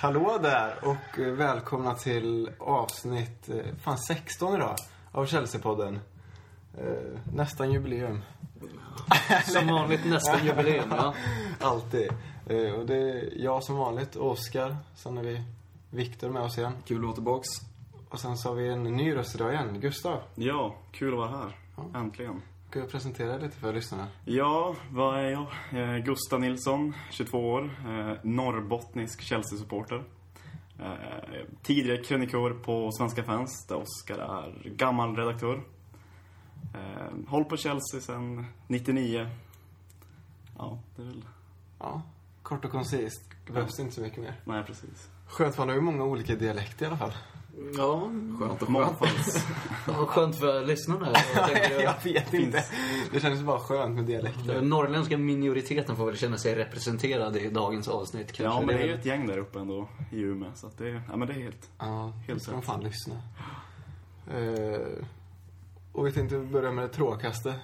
Hallå där och eh, välkomna till avsnitt eh, fan 16 idag av Chelsea-podden. Eh, nästan jubileum. Som vanligt nästan jubileum, ja. Alltid. Eh, och det är jag som vanligt, Oskar. Sen har vi Viktor med oss igen. Kul att vara tillbaks. Och sen så har vi en ny röst idag igen, Gustav. Ja, kul att vara här. Äntligen. Ska jag presentera dig lite för lyssnarna? Ja, vad är jag? Eh, Gustav Nilsson, 22 år. Eh, norrbottnisk Chelsea-supporter. Eh, tidigare krönikör på Svenska fans, där Oskar är gammal redaktör. Eh, håll på Chelsea sedan 99. Ja, det är väl... Ja, kort och koncist. Det behövs inte så mycket mer. Nej, precis. Skönt, man har ju många olika dialekter i alla fall. Ja, Skönt och skönt. Vad skönt för lyssnarna. Jag tänker, jag vet inte. Det känns bara skönt med dialekter. den norrländska minoriteten får väl känna sig representerad i dagens avsnitt kanske. Ja, men det är ju ett gäng där uppe ändå i Umeå, så att det, ja, men det är helt... Ja, Helt rätt. fan lyssna. Eh, och vi tänkte börja med det tråkigaste.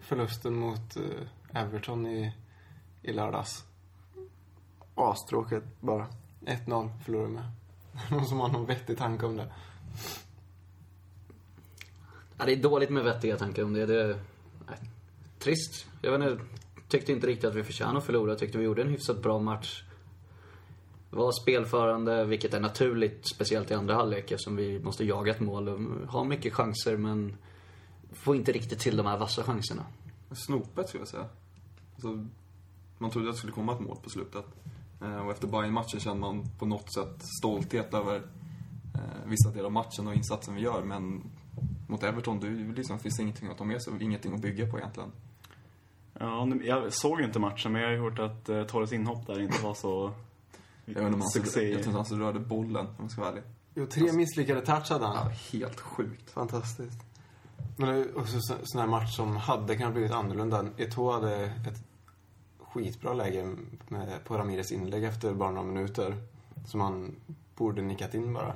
Förlusten mot eh, Everton i, i lördags. Astråkigt bara. 1-0 förlorade med. Någon som har någon vettig tanke om det. Ja, det är dåligt med vettiga tankar om det. det är, trist. Jag vet inte, tyckte inte riktigt att vi förtjänade att förlora. Jag tyckte vi gjorde en hyfsat bra match. Var spelförande, vilket är naturligt, speciellt i andra halvlek eftersom vi måste jaga ett mål och ha mycket chanser men får inte riktigt till de här vassa chanserna. Snopet skulle jag säga. Alltså, man trodde att det skulle komma ett mål på slutet. Eh, och efter Bayern-matchen kände man på något sätt stolthet över eh, vissa delar av matchen och insatsen vi gör. Men mot Everton, det liksom, finns ingenting att ta med sig ingenting att bygga på egentligen. Ja, jag såg ju inte matchen, men jag har hört att eh, Torres inhopp där inte var så... Jag vet inte om han, Succé. jag inte ens rörde bollen, om jag ska vara ärlig. Jo, tre misslyckade touch hade han. Ja, helt sjukt. Fantastiskt. Men det också så- sån här match som hade kunnat blivit annorlunda. Eto'o hade ett skitbra läge med, på Ramirez inlägg efter bara några minuter. Som han borde nickat in bara.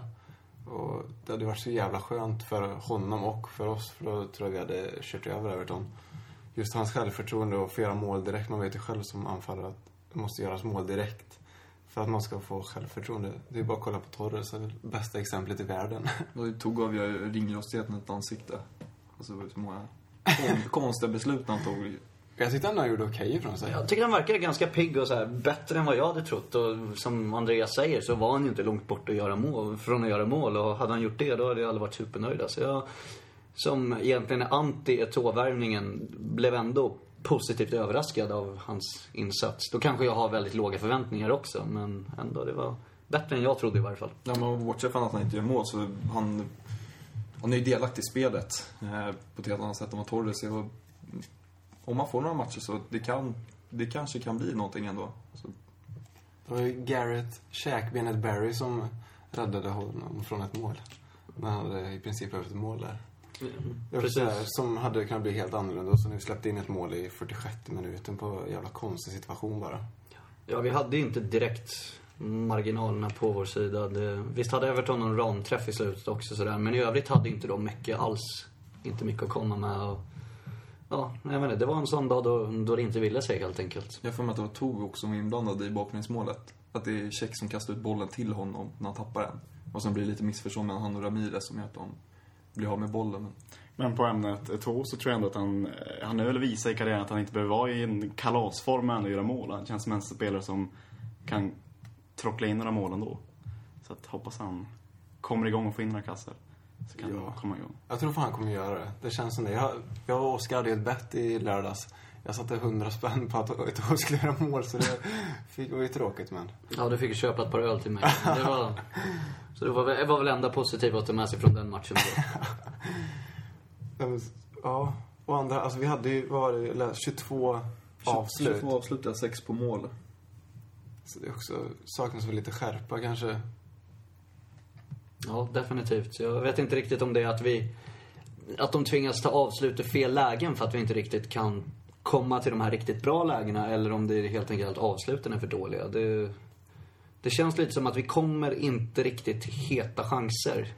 Och det hade varit så jävla skönt för honom och för oss. För då tror jag vi hade kört över Everton. Just hans självförtroende och få göra mål direkt. Man vet ju själv som anfallare att det måste göras mål direkt. För att man ska få självförtroende. Det är bara att kolla på Torres, det det bästa exemplet i världen. Då tog av ringrostigheten ett ansikte. Alltså, det var så många kon- konstiga beslut han tog. Jag tyckte han gjorde okej ifrån sig. Jag tycker han verkar ganska pigg och så här, bättre än vad jag hade trott. Och som Andreas säger så var han ju inte långt bort att göra mål, från att göra mål. Och hade han gjort det då hade alla varit supernöjda. Så jag, som egentligen är anti Eto'o-värvningen, blev ändå positivt överraskad av hans insats. Då kanske jag har väldigt låga förväntningar också, men ändå, det var bättre än jag trodde i varje fall. Ja, men bortsett från att han inte gör mål så han, han är ju delaktig i spelet eh, på ett helt annat sätt än vad Torres är. Om man får några matcher så det kan, det kanske kan bli någonting ändå. Så, Det var ju Garrett käkbenet Barry som räddade honom från ett mål. När han hade i princip behövt ett mål där. Var Precis. som hade kunnat bli helt annorlunda och så nu släppte in ett mål i 46 minuten på en jävla konstig situation bara. Ja, vi hade ju inte direkt marginalerna på vår sida. Det, visst hade Everton någon ramträff i slutet också sådär, men i övrigt hade inte de mycket alls. Inte mycket att komma med och... Ja, jag vet inte, det var en sån dag då, då det inte ville sig helt enkelt. jag får mig att det var också som var inblandad i bakgrundsmålet. Att det är Check som kastar ut bollen till honom när han tappar den. Och sen blir det lite missförstånd mellan han och Ramirez som gör att de blir av med bollen. Men Men på ämnet Eto'o så tror jag ändå att han, han väl visat i karriären att han inte behöver vara i en kalasform men ändå göra mål. Han känns som en spelare som kan trockla in några mål ändå. Så att hoppas han kommer igång och får in några kassar. Så kan Ja. komma igång. Jag tror fan han kommer göra det. Det känns som det. Jag, jag och Oskar hade ett bett i lördags. Jag satte 100 spänn på att Eto'o skulle göra mål så det fick, var ju tråkigt men. Ja, du fick ju köpa ett par öl till mig. Det var, så det var, väl- det var väl enda positiva att ta med sig från den matchen då. Ja, och andra, alltså vi hade ju, vad var det, jag läste, 22 avslut. 22 avslut, och 6 på mål. Så det är också, saknas väl lite skärpa kanske. Ja, definitivt. Jag vet inte riktigt om det är att vi... Att de tvingas ta avslut i fel lägen för att vi inte riktigt kan komma till de här riktigt bra lägena eller om det är helt enkelt att avsluten är för dåliga. Det, det känns lite som att vi kommer inte riktigt till heta chanser.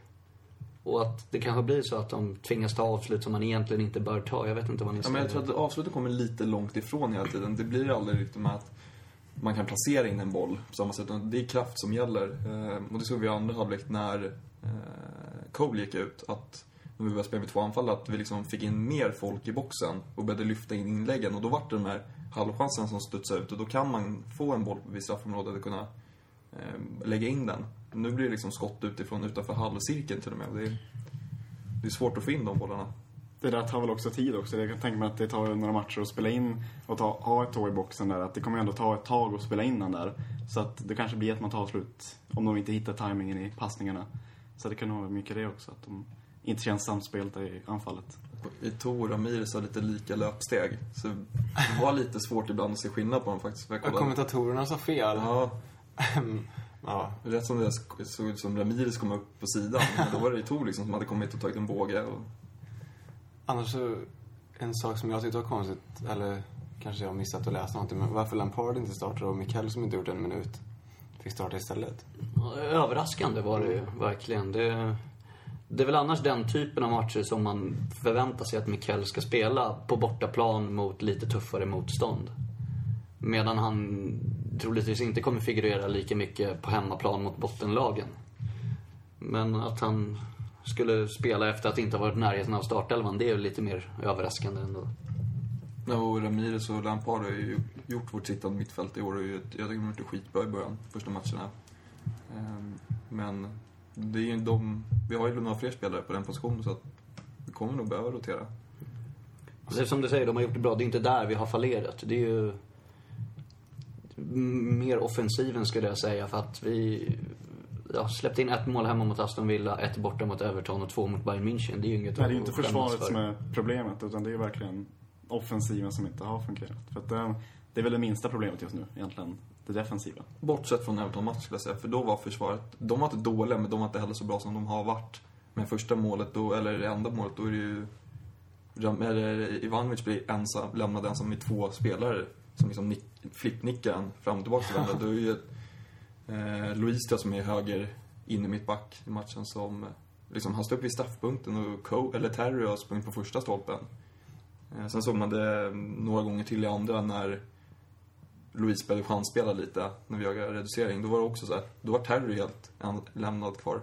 Och att det kanske blir så att de tvingas ta avslut som man egentligen inte bör ta. Jag vet inte vad ni Ja, säger. men jag tror att avslutet kommer lite långt ifrån hela tiden. Det blir aldrig riktigt med att man kan placera in en boll på samma sätt. Det är kraft som gäller. Eh, och det såg vi i andra halvlek när eh, Cole gick ut. Att när vi började spela med två anfall, att vi liksom fick in mer folk i boxen och började lyfta in inläggen. Och då var det de här halvchanserna som studsade ut. Och då kan man få en boll vid straffområdet och kunna eh, lägga in den. Nu blir det liksom skott utifrån, utanför halvcirkeln till och med. Det är, det är svårt att få in de bollarna. Det där tar väl också tid också. Jag kan tänka mig att det tar några matcher att spela in och ta, ha ett tå i boxen där. Att det kommer ändå ta ett tag att spela in den där. Så att det kanske blir att man tar slut om de inte hittar tajmingen i passningarna. Så det kan nog vara mycket det också. Att de inte känns samspelta i anfallet. Ito och Ramirez har lite lika löpsteg. Så det var lite svårt ibland att se skillnad på dem faktiskt. Jag Kommentatorerna sa fel. Ja, ja. rätt som det såg ut som Ramirez kom upp på sidan. Men då var det Ito liksom som hade kommit och tagit en båge. Och... Annars så, en sak som jag tyckte var konstigt, eller kanske jag har missat att läsa någonting, men varför Lampard inte startar och Mikael som inte gjort en minut fick starta istället. Överraskande var det ju, verkligen. Det, det är väl annars den typen av matcher som man förväntar sig att Mikael ska spela på bortaplan mot lite tuffare motstånd. Medan han troligtvis inte kommer figurera lika mycket på hemmaplan mot bottenlagen. Men att han skulle spela efter att inte ha varit i närheten av startelvan, det är ju lite mer överraskande ändå. Ja, och Ramirez och Lampard har ju gjort vårt sittande mittfält i år. Och jag tycker de har gjort det skitbra i början, första matcherna. Ehm, Men det är ju de, vi har ju några fler spelare på den positionen så att vi kommer nog behöva rotera. Det är som du säger, de har gjort det bra. Det är inte där vi har fallerat. Det är ju mer offensiven skulle jag säga för att vi ja, släppte in ett mål hemma mot Aston Villa, ett borta mot Everton och två mot Bayern München. Det är ju inget Nej, det är ju inte försvaret för. som är problemet utan det är verkligen offensiven som inte har fungerat. För att det, det är väl det minsta problemet just nu egentligen. Det defensiva. Bortsett från Everton-matchen skulle jag säga, för då var försvaret, de var inte dåliga men de var inte heller så bra som de har varit. Med första målet, då, eller det enda målet, då är det ju... Eller Ivanovic blir ensam, lämnad ensam med två spelare som liksom nick, flippnickar fram och tillbaka till varandra. Då är ju eh, Louise då, som är höger inne mittback i matchen som... Eh, liksom, han står upp vid straffpunkten och Co, eller Terry har sprungit på första stolpen. Eh, sen såg man det några gånger till i andra när Louise började chansspela lite när vi jagade reducering. Då var det också så här, då var Terry helt en, lämnad kvar.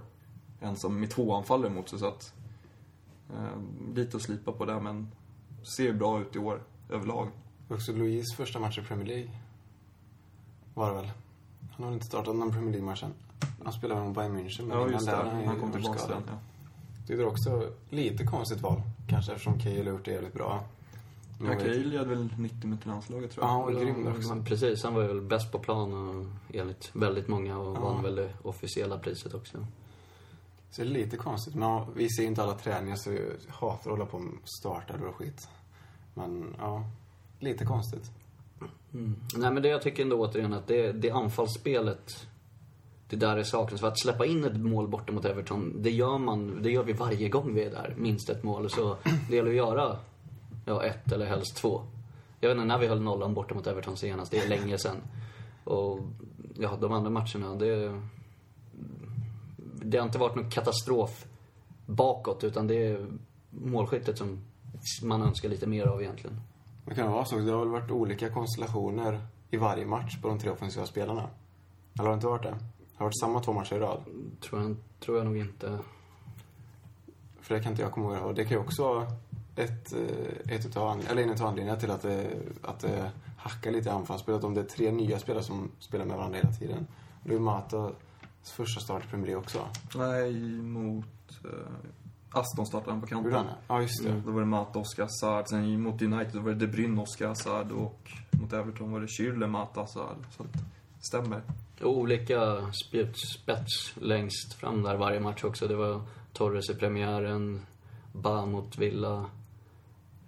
Ensam med två anfallare mot sig så att... Eh, lite att slipa på det men ser bra ut i år överlag. Också Louise första match i Premier League. Var det väl? Han har inte startat någon Premier League-matchen. Han spelade mot Bayern München, men Ja innan där har ju han kom tillbaka sen. Ja. Det också lite konstigt val. Kanske eftersom Cahill har gjort det jävligt bra. Men Ja, Cahill hade väl 90 minuter i landslaget tror Ja, jag. han var grym där Ja, också. men precis, han var ju väl bäst på plan och enligt väldigt många och Ja. vann väl det officiella priset också. Så det är lite konstigt. Men ja, vi ser inte alla träningar så vi hatar att hålla på med starter och skit. Men ja, lite konstigt. Mm. Nej men det jag tycker ändå återigen att det, det anfallsspelet det där är saknas. För att släppa in ett mål borta mot Everton, det gör man, det gör vi varje gång vi är där. Minst ett mål. Så det gäller att göra, ja ett eller helst två. Jag vet inte när vi höll nollan borta mot Everton senast, det är länge sen. Och ja, de andra matcherna, det... Det har inte varit någon katastrof bakåt, utan det är målskyttet som man önskar lite mer av egentligen. Det kan vara så. Det har väl varit olika konstellationer i varje match på de tre offensiva spelarna. Eller har det inte varit det? Har det varit samma två matcher i rad? Tror jag, tror jag nog inte. För det kan inte jag komma ihåg. Och det kan ju också vara ett, eh, ett utav, eller en utav anledningarna till att det, att det hackar lite i anfallsspelet. Om det är tre nya spelare som spelar med varandra hela tiden. Det är Matas första start i Premier League också. Nej, mot... Eh, Aston startade han på kanten. Gjorde han det? Ja, just det. Då var det Mata, Oscar Hazard. Sen mot United var det De Bruyne, Oscar Hazard. Och mot Everton var det Schürrle, Mata, Hazard. Så att, stämmer. Olika spjutspets längst fram där varje match också. Det var Torres i premiären, Ba mot Villa,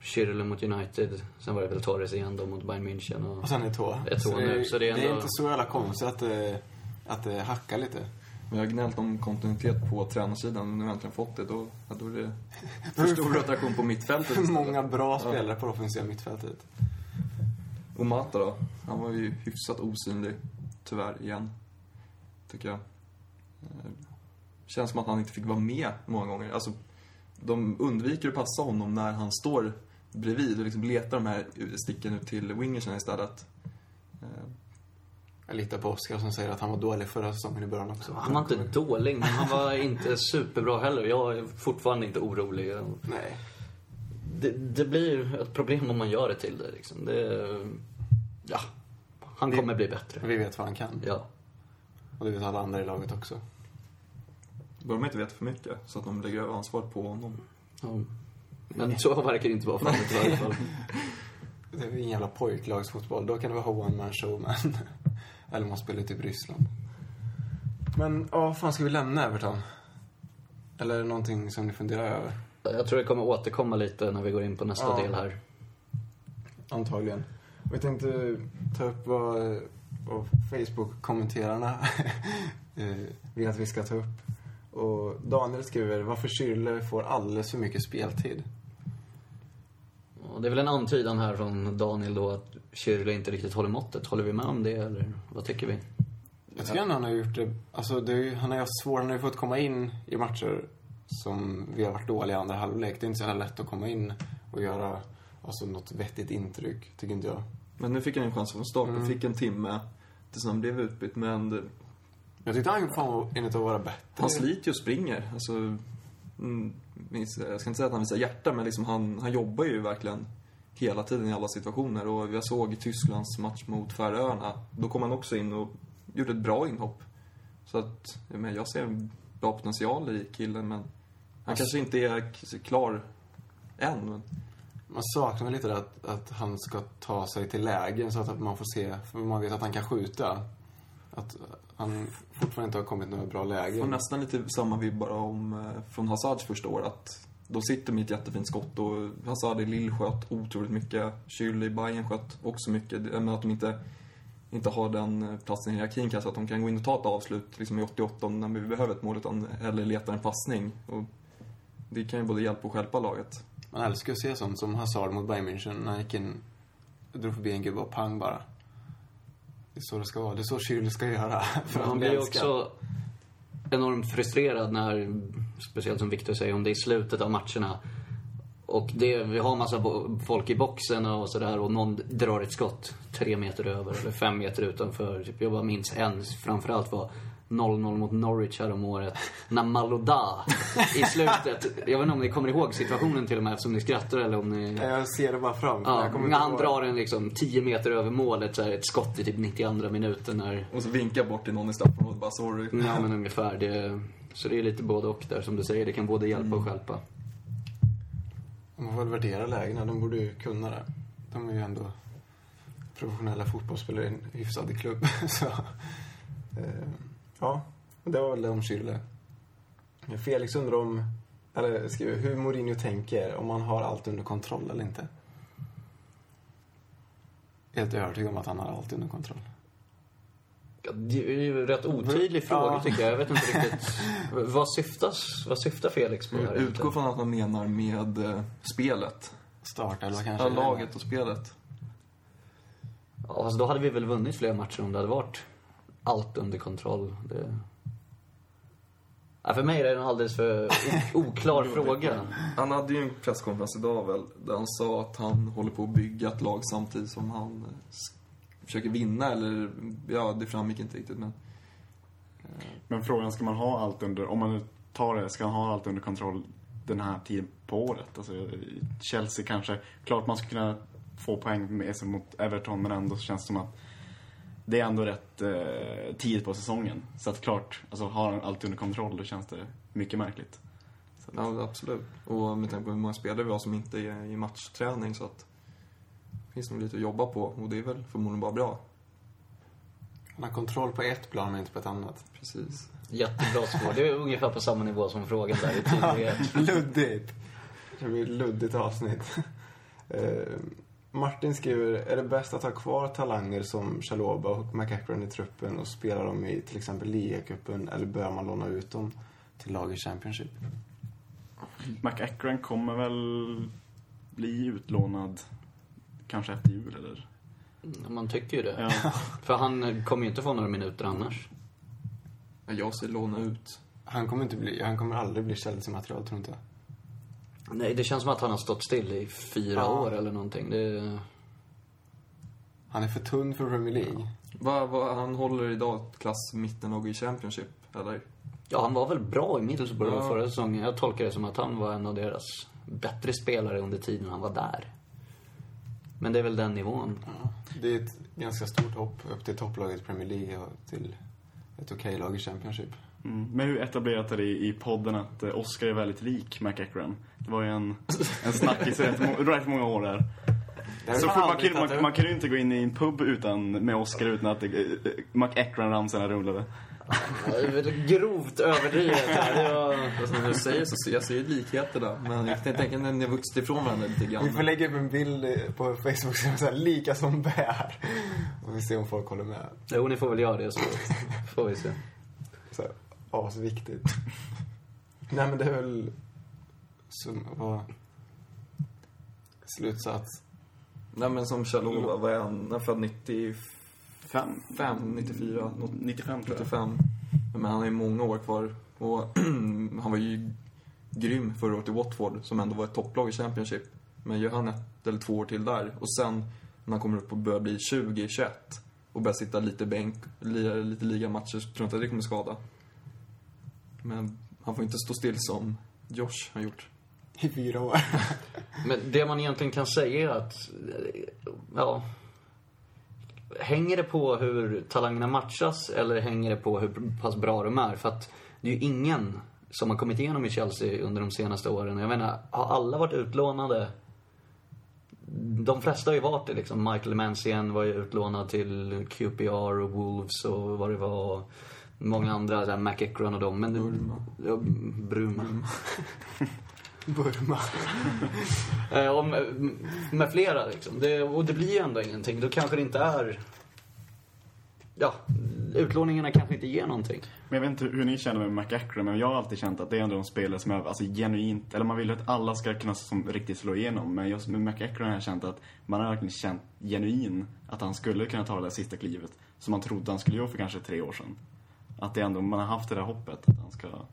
Schürrle mot United. Sen var det väl Torres igen då mot Bayern München. Och... Och sen är. Ett två nu, så det är ändå- inte så jävla konstigt att det, att det hackar lite. Jag har gnällt om kontinuitet på tränarsidan. Men nu har jag äntligen fått det. Då, ja, då är det för stor rotation på mittfältet istället. många bra spelare på det offensiva mittfältet. Och Mata då? Han var ju hyfsat osynlig. Tyvärr, igen. Tycker jag. Eh, Känns som att han inte fick vara med många gånger. Alltså, de undviker att passa honom när han står bredvid och liksom letar de här sticken ut till wingersen istället. Jag litar på Oskar som säger att han var dålig förra säsongen i början också. Han var inte dålig, men han var inte superbra heller. Jag är fortfarande inte orolig. Nej. Det, det blir ett problem om man gör det till det liksom. Det, ja, han kommer bli bättre. Vi vet vad han kan. Ja. Och det vet alla andra i laget också. Bör de inte veta för mycket, så att de lägger över ansvaret på honom. ja. Men så verkar det inte vara fallet i varje fall. Det är ju ingen jävla pojklagsfotboll. Då kan det vara one man show, men... Eller man spelar typ Ryssland. Men, ja, fan ska vi lämna Everton? Eller är det någonting som ni funderar över? Jag tror det kommer återkomma lite när vi går in på nästa Ja. del här. Antagligen. Och jag tänkte ta upp vad, vad Facebook-kommenterarna eh, vill att vi ska ta upp. Och Daniel skriver varför Schürrle får alldeles för mycket speltid. Och det är väl en antydan här från Daniel då att Schürrle inte riktigt håller måttet. Håller vi med om det eller vad tycker vi? Jag tycker ändå han har gjort det, alltså det han har ju haft svårt, han har ju fått komma in i matcher som vi har varit dåliga i andra halvlek. Det är inte så jävla lätt att komma in och göra alltså, något vettigt intryck, tycker inte jag. Men nu fick han en chans från start Mm. och fick en timme tills han blev utbytt. Men det, Jag tyckte han fan var enligt att vara bättre. han sliter ju och springer. Alltså, mm, jag ska inte säga att han visar hjärta, men liksom han, han jobbar ju verkligen hela tiden i alla situationer. Och jag såg i Tysklands match mot Färöarna, då kom han också in och gjorde ett bra inhopp. Så att, jag, menar, jag ser en bra potential i killen, men han kanske inte är klar än. Men Man saknar lite det att, att han ska ta sig till lägen så att man får se, för man vet att han kan skjuta. Att han fortfarande inte har kommit några bra får lägen. nästan lite samma vibbar om, eh, från Hazards första år. Att de sitter med ett jättefint skott och Hazard i Lille sköt otroligt mycket. Schürrle i Bayern sköt också mycket. Men att de inte, inte har den eh, platsen i hierarkin kanske. Att de kan gå in och ta ett avslut liksom i 88 när vi behöver ett mål. Utan hellre letar en passning. Och det kan ju både hjälpa och stjälpa laget. Man älskar att se sånt som Hazard mot Bayern München när han gick in, drog förbi en gubbe och pang bara. Det är så det ska vara. Det är så Schürrle ska göra. För att blir också enormt frustrerad när, speciellt som Victor säger, om det är i slutet av matcherna. Och det, vi har massa folk i boxen och sådär och någon drar ett skott tre meter över eller fem meter utanför. Typ, jag bara minns en framförallt var 0-0 mot Norwich här om året. När Maloda i slutet, jag vet inte om ni kommer ihåg situationen till och med eftersom ni skrattar eller om ni... Jag ser det bara fram. Ja, när han ihåg. drar en liksom 10 meter över målet, så här, ett skott i typ 92 minuten när Och så vinkar bort till någon i straffområdet bara sorry. Ja, men ungefär. Det, så det är lite både och där, som du säger. Det kan både hjälpa och stjälpa. De får väl värdera lägena. De borde ju kunna det. De är ju ändå professionella fotbollsspelare i en hyfsad klubb. Så, eh, ja, det var väl det om Schürrle. Felix undrar om, eller skriver, hur Mourinho tänker, om man har allt under kontroll eller inte. Helt övertygad om att han har allt under kontroll. Ja, Det är ju en rätt otydlig fråga, Ja. tycker jag. Jag vet inte riktigt. Vad syftas, vad syftar Felix på här utgår från att man menar med eh, spelet. Starta eller kanske? Ja, laget och spelet. Ja, alltså, då hade vi väl vunnit fler matcher om det hade varit allt under kontroll. Det... Ja, för mig är det en alldeles för oklar fråga. Han hade ju en presskonferens idag väl, där han sa att han håller på att bygga ett lag samtidigt som han eh, försöker vinna, eller ja, det framgick inte riktigt men... Men frågan, ska man ha allt under, om man nu tar det, ska man ha allt under kontroll den här tiden på året? Alltså, Chelsea kanske, klart man ska kunna få poäng med sig mot Everton, men ändå så känns det som att det är ändå rätt eh, tidigt på säsongen. Så att klart, alltså har han allt under kontroll, då känns det mycket märkligt. Så att, Ja, absolut. Och med tanke på hur många spelare vi har som inte är i matchträning så att... Det finns nog lite att jobba på och det är väl förmodligen bara bra. Han har kontroll på ett plan men inte på ett annat. Precis. Jättebra svar. Det är ungefär på samma nivå som frågan där i. Luddigt. Det blir ett luddigt avsnitt. Martin skriver, är det bäst att ha kvar talanger som Chaloba och McEachran i truppen och spela dem i till exempel ligacupen eller bör man låna ut dem till lag i Championship? McEachran kommer väl bli utlånad kanske efter jul, eller? Ja, Man tycker ju det. Ja. För han kommer ju inte få några minuter annars. Ja, Jag ser låna ut. Han kommer, inte bli, han kommer aldrig bli Chelsea-material, tror inte jag. Nej, det känns som att han har stått still i fyra Ja. år eller någonting. Det... Han är för tunn för Premier League. Va, va, han håller idag klass mittenlag i Championship, eller? Ja, han var väl bra i Middlesbrough Ja. förra säsongen. Jag tolkar det som att han var en av deras bättre spelare under tiden han var där. Men det är väl den nivån. Ja, det är ett ganska stort hopp upp till topplaget Premier League och till ett okej lag i Championship. Mm. Men hur etablerat är det i, podden att eh, Oscar är väldigt lik McEachran? Det var ju en, en snackis i rätt, må, rätt många år där. Så man, kan, man, man kan ju inte gå in i en pub utan, med Oscar utan att eh, eh, McEachran-ramsorna rullade. Ja, det är väl grovt överdrivet här. Det var... Alltså, när du säger så ser jag ser ju där. Men jag tänker när ni har vuxit ifrån varandra lite Vi får grann. lägga upp en bild på Facebook som är så här, lika som bär. Och vi ser om folk håller med. Jo, ni får väl göra det så får vi se. Asviktigt. Nej men det är väl... Som, vad... Slutsats. Nej men som Kjell-Olof, vad är han? Han född 95, Fem? 94, något 95 tror jag. 95. Men han har ju många år kvar. Och han var ju grym förra året i Watford, som ändå var ett topplag i Championship. Men gör han ett eller två år till där, och sen när han kommer upp och börjar bli 20, 21 och börjar sitta lite bänk, lira lite ligamatcher, så tror jag inte att det kommer skada. Men han får inte stå still som Josh har gjort. I fyra år. Men det man egentligen kan säga är att, ja... Hänger det på hur talangerna matchas eller hänger det på hur pass bra de är? För att det är ju ingen som har kommit igenom i Chelsea under de senaste åren. Jag menar, har alla varit utlånade? De flesta har ju varit det liksom. Michael Mancien var ju utlånad till QPR och Wolves och vad det var. Många andra, så här, McEachran och dem. Men det, Burma. Ja, Bruma. Burma. Eh, och med, med flera liksom. Det, och det blir ju ändå ingenting. Då kanske det inte är... Ja, utlåningarna kanske inte ger någonting. Men jag vet inte hur ni känner med McEachran, men jag har alltid känt att det är ändå en spelare som är alltså, genuint, eller man vill att alla ska kunna som riktigt slå igenom. Men just med McEachran har jag känt att man har verkligen känt genuin att han skulle kunna ta det där sista klivet. Som man trodde han skulle göra för kanske tre år sedan. Att det ändå, man har haft det där hoppet att han ska kunna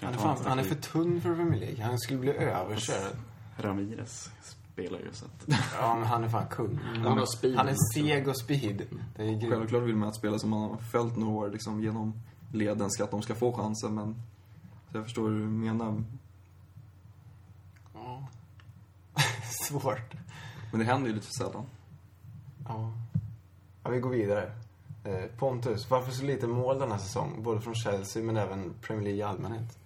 Han är, fan, han är för tunn för Premier League. Han skulle bli överkörd. Ramirez spelar ju så att... Ja, men han är fan kung. Han har speed. Han är seg och speed. Det är. Självklart vill man att spelare som man har följt några år liksom, genom leden ska att de ska få chansen, men så jag förstår hur du menar. Ja. Svårt. Men det händer ju lite för sällan. Ja. ja. Vi går vidare. Eh, Pontus, varför så lite mål den här säsongen? Både från Chelsea men även Premier League i allmänhet.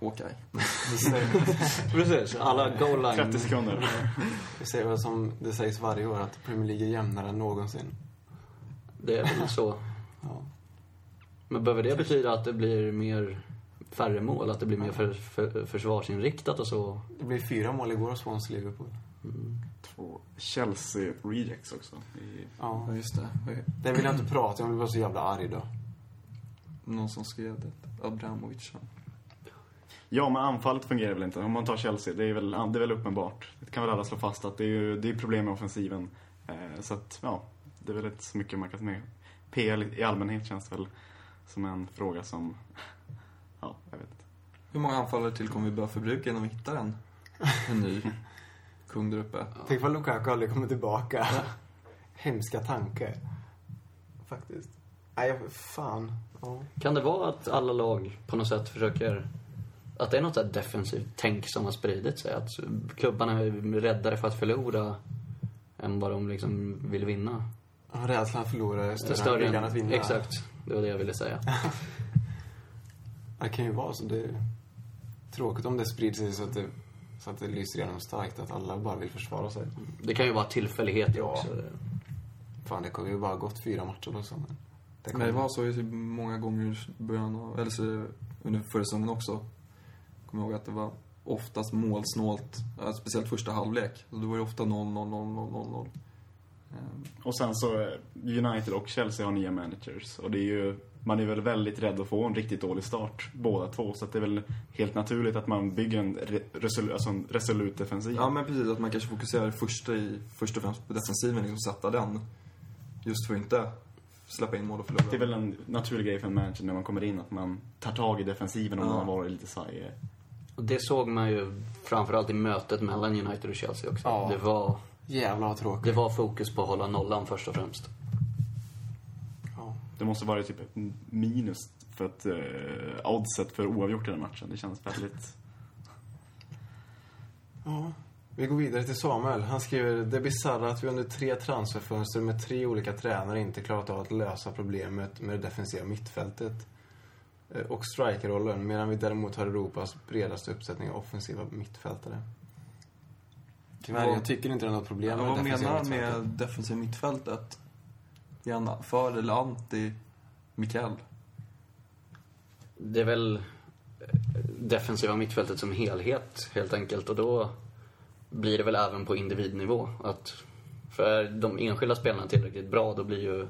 Hawkeye. Säger, Precis, alla goal line. 30 sekunder. det säger väl som det sägs varje år att Premier League är jämnare än någonsin. Det är väl så. Ja. Men behöver det betyda att det blir mer färre mål? Att det blir mer för, för, försvarsinriktat och så? Det blev fyra mål igår hos Swansea Liverpool. Två Chelsea rejects också. I... Ja. Just det. Det vill jag inte prata om, jag blir så jävla arg då. Någon som skrev det. Abramovic. Ja, men anfallet fungerar väl inte. Om man tar Chelsea, det är väl, det är väl uppenbart. Det kan väl alla slå fast att det är, ju, det är problem med offensiven. Eh, så att, ja, det är väl inte så mycket man kan med. PL i allmänhet känns väl som en fråga som, ja, jag vet inte. Hur många anfallare till kommer vi behöva förbruka innan vi hittar en, en ny kung där uppe? Tänk vad Lukaku aldrig kommer tillbaka. Hemska tanke. Faktiskt. Nej, jag- fan. Ja. Kan det vara att alla lag på något sätt försöker... Att det är något så här defensivt tänk som har spridit sig? Att klubbarna är räddare för att förlora än vad de liksom vill vinna? Ja, Rädslan att förlora är större, än Större viljan att vinna. Exakt, det var det jag ville säga. Det kan ju vara så. Det är tråkigt om det sprider sig så att det, så att det lyser igenom starkt. Att alla bara vill försvara sig. Det kan ju vara tillfälligheter Ja. också. Fan, det har ju bara gått fyra matcher på sommaren. Det Men det var så ju många gånger i början av, eller så, under förra säsongen också. Kommer ihåg att det var oftast målsnålt, ja, speciellt första halvlek. Så då var det ofta 0, 0, 0, 0, 0, 0. Ehm, Och sen så, eh, United och Chelsea har nya managers. Och det är ju, man är väl väldigt rädd att få en riktigt dålig start, båda två. Så att det är väl helt naturligt att man bygger en, re, resol, alltså en resolut defensiv. Ja, men precis. Att man kanske fokuserar första i, först och främst på defensiven, liksom sätta den. Just för att inte släppa in mål och förlora. Det är väl en naturlig grej för en manager när man kommer in, att man tar tag i defensiven om Ja. man har varit lite svajig. Och det såg man ju framförallt i mötet mellan United och Chelsea också. Ja. Det, var, Jävlar vad tråkigt. det var fokus på att hålla nollan först och främst. Det måste vara typ ett minus för att eh, oddset för oavgjort i den matchen. Det känns väldigt... Ja. Vi går vidare till Samuel. Han skriver Det är bisarra att vi under tre transferfönster med tre olika tränare inte klarat av att lösa problemet med det defensiva mittfältet eh, och strikerrollen medan vi däremot har Europas bredaste uppsättning av offensiva mittfältare. Tyvärr, Vad- jag tycker inte det är något problem med vad det defensiva menar han med mittfältet. defensiva mittfältet? Är han för eller anti Mikael? Det är väl eh, defensiva mittfältet som helhet, helt enkelt. Och då blir det väl även på individnivå. Att för de enskilda spelarna tillräckligt bra, då blir ju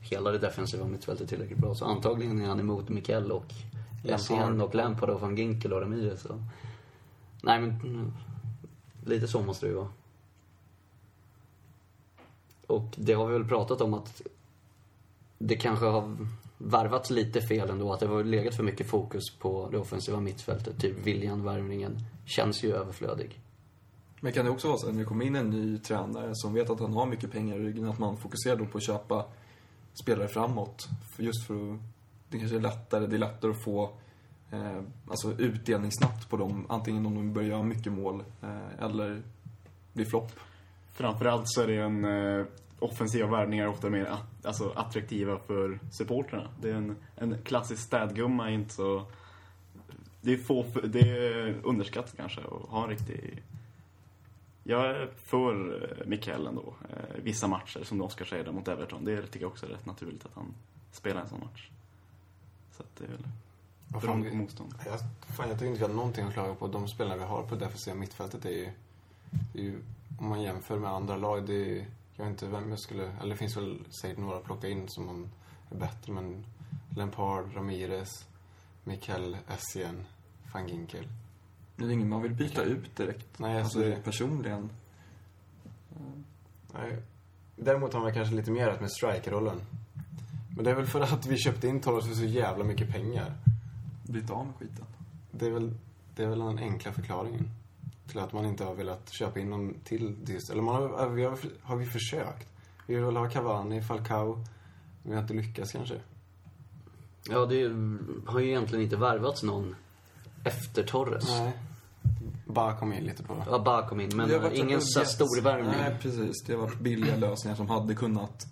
hela det defensiva mittfältet tillräckligt bra. Så antagligen är han emot Mikael och Essien och Lampard och van Ginkel och Ramirez. Så. Nej, men lite så måste det ju vara. Och det har vi väl pratat om att det kanske har värvats lite fel ändå. Att det har legat för mycket fokus på det offensiva mittfältet. Typ William-värvningen känns ju överflödig. Men kan det också vara så att när det kommer in en ny tränare som vet att han har mycket pengar i ryggen, att man fokuserar då på att köpa spelare framåt? För just för att det kanske är lättare, det är lättare att få eh, alltså utdelning snabbt på dem. Antingen om de börjar göra mycket mål eh, eller blir flopp. Framförallt så är det en eh, offensiva värvningar ofta mer alltså, attraktiva för supportrarna. Det är en, en klassisk städgumma är inte så... Det är, få, det är underskattat kanske att ha en riktig... Jag är för eh, Mikael ändå. Eh, vissa matcher, som Oskar säger mot Everton. Det tycker jag också är rätt naturligt att han spelar en sån match. Så att det är väl bra fan, motstånd. jag, fan, jag tycker inte vi har någonting att klaga på. De spelarna vi har på det defensiva mittfältet är ju, är ju... Om man jämför med andra lag, det är, Jag vet inte vem jag skulle... Eller det finns väl säkert några att plocka in som man är bättre, men... Lampard, Ramirez, Mikael Essien, van Ginkel. Det är ingen man vill byta ut direkt. Nej, alltså alltså det- personligen. Nej. Däremot har man kanske lite mer rätt med strikerrollen. Men det är väl för att vi köpte in Torres för så jävla mycket pengar. Blivit av med skiten. Det är väl, det är väl den enkla förklaringen. Till att man inte har velat köpa in någon till just, Eller man har, vi har, har vi försökt. Vi vill ha Cavani, Falcao. Men vi har inte lyckats kanske. Ja, det har ju egentligen inte värvats någon efter Torres. Nej. Bara kom in lite på... Ja, bara kom in, men Det har varit ingen så stor värvning. Nej, precis. Det har varit billiga lösningar som hade kunnat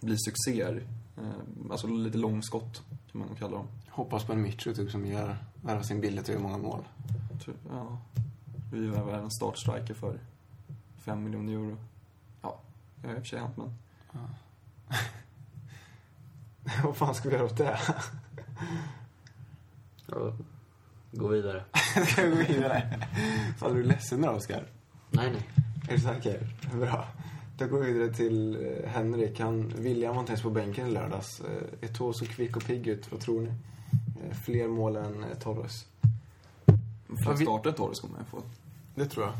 bli succéer. Eh, Alltså lite långskott, kan man kalla dem. Hoppas på en Mitro typ som gör, värvar sin billigt och gör många mål. Tror- Ja. Vi värvar en startstriker för 5 miljoner euro. Ja, det har i och för sig hänt, men... Vad fan ska vi göra åt det? Ja, gå vidare. Ska vi gå vidare? Fan, är du ledsen nu Oskar? Nej, nej. Är du säker? Bra. Då går vi vidare till eh, Henrik. Han, William var inte ens på bänken i lördags. Eh, Eto'o såg kvick och pigg ut. Vad tror ni? Eh, fler mål än eh, Torres. Starta ett Torres kommer jag få. Det tror jag.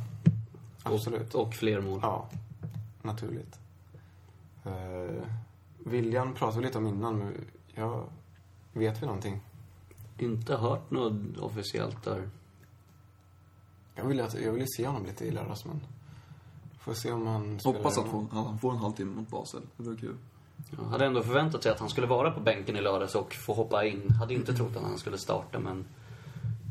Absolut. Och, och fler mål. Ja, naturligt. Uh, William pratade vi lite om innan, men ja, vet vi någonting? Inte hört något officiellt där. Jag ville, att, jag ville se honom lite i lördags, men får se om han Hoppas att att han får en halvtimme mot Basel. Det vore kul. Jag hade ändå förväntat sig att han skulle vara på bänken i lördags och få hoppa in. Hade inte trott att han skulle starta, men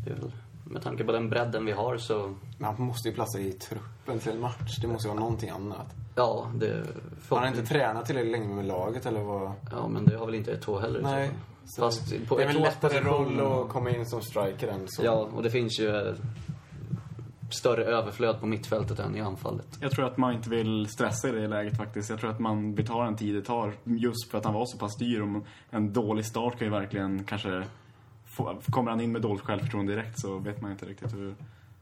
det är väl, med tanke på den bredden vi har så, Men han måste ju platsa i truppen till en match. Det måste ju vara någonting annat. ja, det... Han har inte tränat tillräckligt länge med laget, eller vad? Ja, men det har väl inte Eto'o heller så Nej. Så Fast på det är väl lättare roll att komma in som striker än som... Ja, och det finns ju eh, större överflöd på mittfältet än i anfallet. Jag tror att man inte vill stressa i det läget faktiskt. Jag tror att man vill ta den tid det tar just för att han var så pass dyr. Om en dålig start kan ju verkligen kanske... Kommer han in med dåligt självförtroende direkt så vet man inte riktigt hur...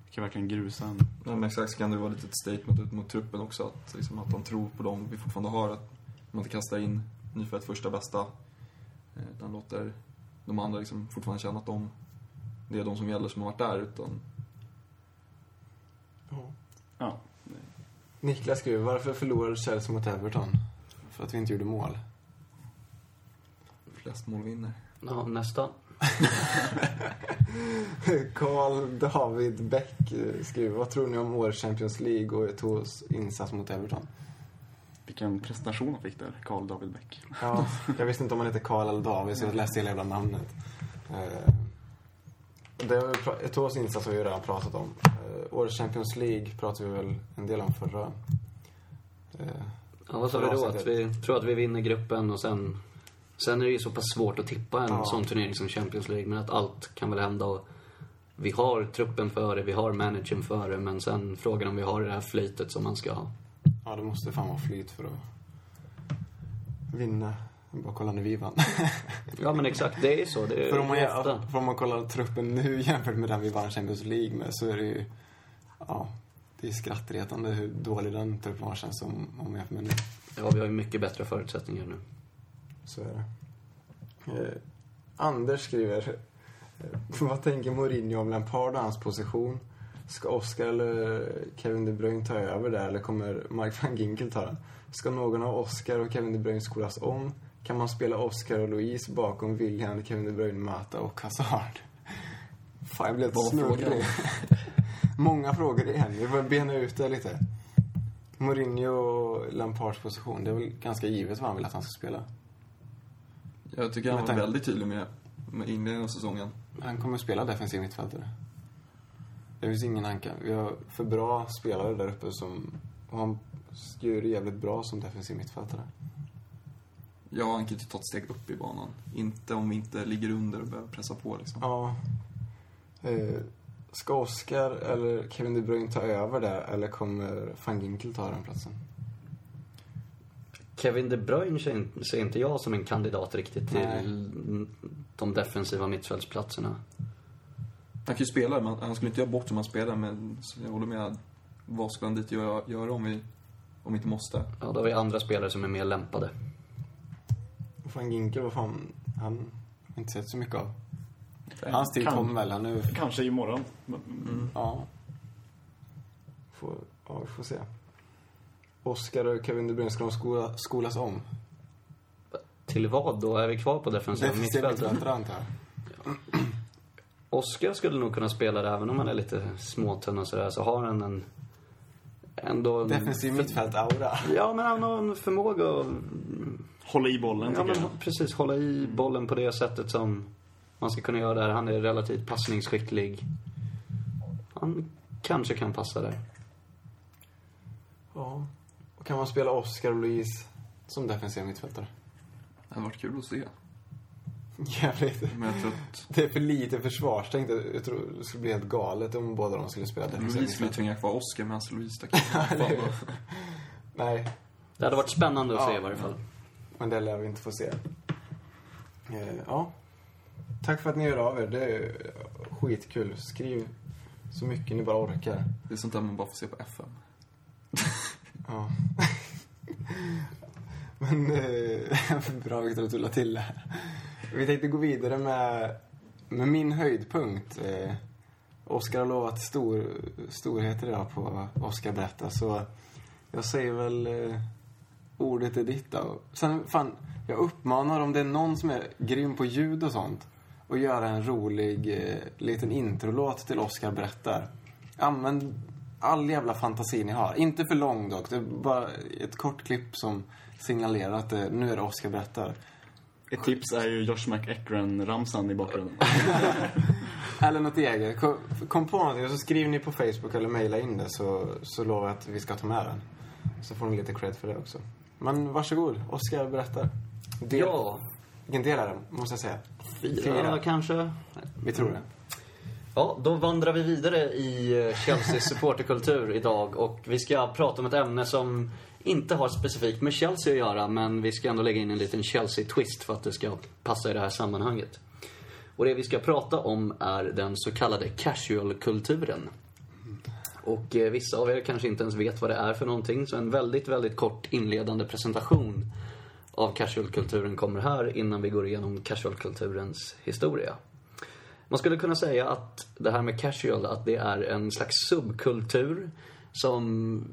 Det kan verkligen grusa en. Ja, men exakt så kan det vara lite ett statement ut mot truppen också. Att, liksom, att de tror på dem vi fortfarande har. Att man inte kastar in nyfött första bästa. eh, Utan låter de andra liksom fortfarande känna att de, det är de som gäller som har varit där. Utan Ja. Niklas skriver, varför förlorade Chelsea mot Everton? För att vi inte gjorde mål. flest mål vinner. Ja, nästa. Carl David Bäck eh, skriver, vad tror ni om årets Champions League och Eto'os insats mot Everton? Vilken presentation han fick där, Carl David Bäck. Ja, jag visste inte om han hette Karl eller David så jag läste hela jävla namnet. Eh, års insats har vi ju redan pratat om. Eh, årets Champions League pratade vi väl en del om förra. Ja, vad sa vi då? Att vi tror att vi vinner gruppen och sen... Sen är det ju så pass svårt att tippa en Ja. sån turnering som Champions League. Men att allt kan väl hända och vi har truppen för det, vi har managern för det. Men sen frågan om vi har det här flytet som man ska ha. Ja, det måste fan vara flyt för att vinna. Bara kolla när vi vann. Ja men exakt, det är så. Det är för, om man, ja, för om man kollar truppen nu jämfört med den vi vann Champions League med så är det ju... Ja, det är skrattretande hur dålig den truppen var känns som om man jämför med nu. Ja, vi har ju mycket bättre förutsättningar nu. Så är det. Eh, Anders skriver. Eh, vad tänker Mourinho om Lampard och hans position? Ska Oscar eller Kevin De Bruyne ta över där eller kommer Mike van Ginkel ta den? Ska någon av Oscar och Kevin De Bruyne skolas om? Kan man spela Oscar och Louise bakom William, Kevin De Bruyne, Mata och Hazard? Fan, jag blev snurrig. Många frågor igen. Vi får bena ut det lite. Mourinho och Lampards position, det är väl ganska givet vad han vill att han ska spela. Jag tycker han var väldigt tydlig med, med inledningen av säsongen. Han kommer att spela defensiv mittfältare. Det finns ingen han kan. Vi har för bra spelare där uppe som... Han gör det jävligt bra som defensiv mittfältare. Ja, han kan ju ta ett steg upp i banan. Inte om vi inte ligger under och behöver pressa på liksom. Ja. Eh, ska Oscar eller Kevin De Bruyne ta över där eller kommer van Ginkel ta den platsen? Kevin De Bruyne ser inte- ser inte jag som en kandidat riktigt till Nej. de defensiva mittfältsplatserna. Han kan ju spela, men han skulle inte göra bort som han spelar. Men jag håller med. Vad ska han dit göra, göra om vi, om vi inte måste? Ja, då har vi andra spelare som är mer lämpade. Och van Ginkel, vad fan... Han har inte sett så mycket av. Hans tid Kan- kom väl. Han nu... Kanske imorgon. Ja. Får, ja, vi får se. Oscar och Kevin De Bruyne, ska de skola, skolas om? Till vad då? Är vi kvar på defensiva mittfältare, antar jag. Oscar skulle nog kunna spela det även om han är lite småtunn och sådär. Så har han en... Ändå en... Defensiv mittfält-aura. Ja, men han har en förmåga att... Hålla i bollen, Ja, men jag. precis. Hålla i bollen på det sättet som man ska kunna göra där. Han är relativt passningsskicklig. Han kanske kan passa där. Ja. Och kan man spela Oscar och Louise som defensiva mittfältare? Det hade varit kul att se. Jävligt. Men jag tror att Det är för lite försvarstänkt. Jag tror det skulle bli helt galet om båda de skulle spela defensiva Louise skulle mittfältare. tvinga kvar Oscar medan Louise stack Nej, Det hade varit spännande att Ja. se i varje fall. men det lär vi inte få se. Eh, Ja. Tack för att ni hör av er. Det är skitkul. Skriv så mycket ni bara orkar. Det är sånt där man bara får se på FM. Ja. Men eh, bra Viktor att du la till det här. Vi tänkte gå vidare med, med min höjdpunkt. Eh, Oskar har lovat stor, storheter idag på Oskar berätta så jag säger väl eh, ordet är ditt då. Sen fan, jag uppmanar om det är någon som är grym på ljud och sånt och göra en rolig eh, liten introlåt till Oskar berättar. Använd all jävla fantasi ni har. Inte för lång dock. Det är bara ett kort klipp som signalerar att det, nu är det Oskar berättar. Ett tips är ju Josh McEachran-ramsan i bakgrunden. Eller något eget. Kom, på någonting och så skriver ni på Facebook eller mejla in det så, så lovar jag att vi ska ta med den. Så får ni lite cred för det också. Men varsågod, Oskar berättar. Del, Ja, Vilken del är det, måste jag säga? fyra kanske. Vi tror det. Ja, då vandrar vi vidare i eh, Chelseas supporterkultur idag och vi ska prata om ett ämne som inte har specifikt med Chelsea att göra men vi ska ändå lägga in en liten Chelsea-twist för att det ska passa i det här sammanhanget. Och det vi ska prata om är den så kallade casual-kulturen. Och eh, vissa av er kanske inte ens vet vad det är för någonting så en väldigt, väldigt kort inledande presentation av casual-kulturen kommer här innan vi går igenom casual-kulturens historia. Man skulle kunna säga att det här med casual, att det är en slags subkultur som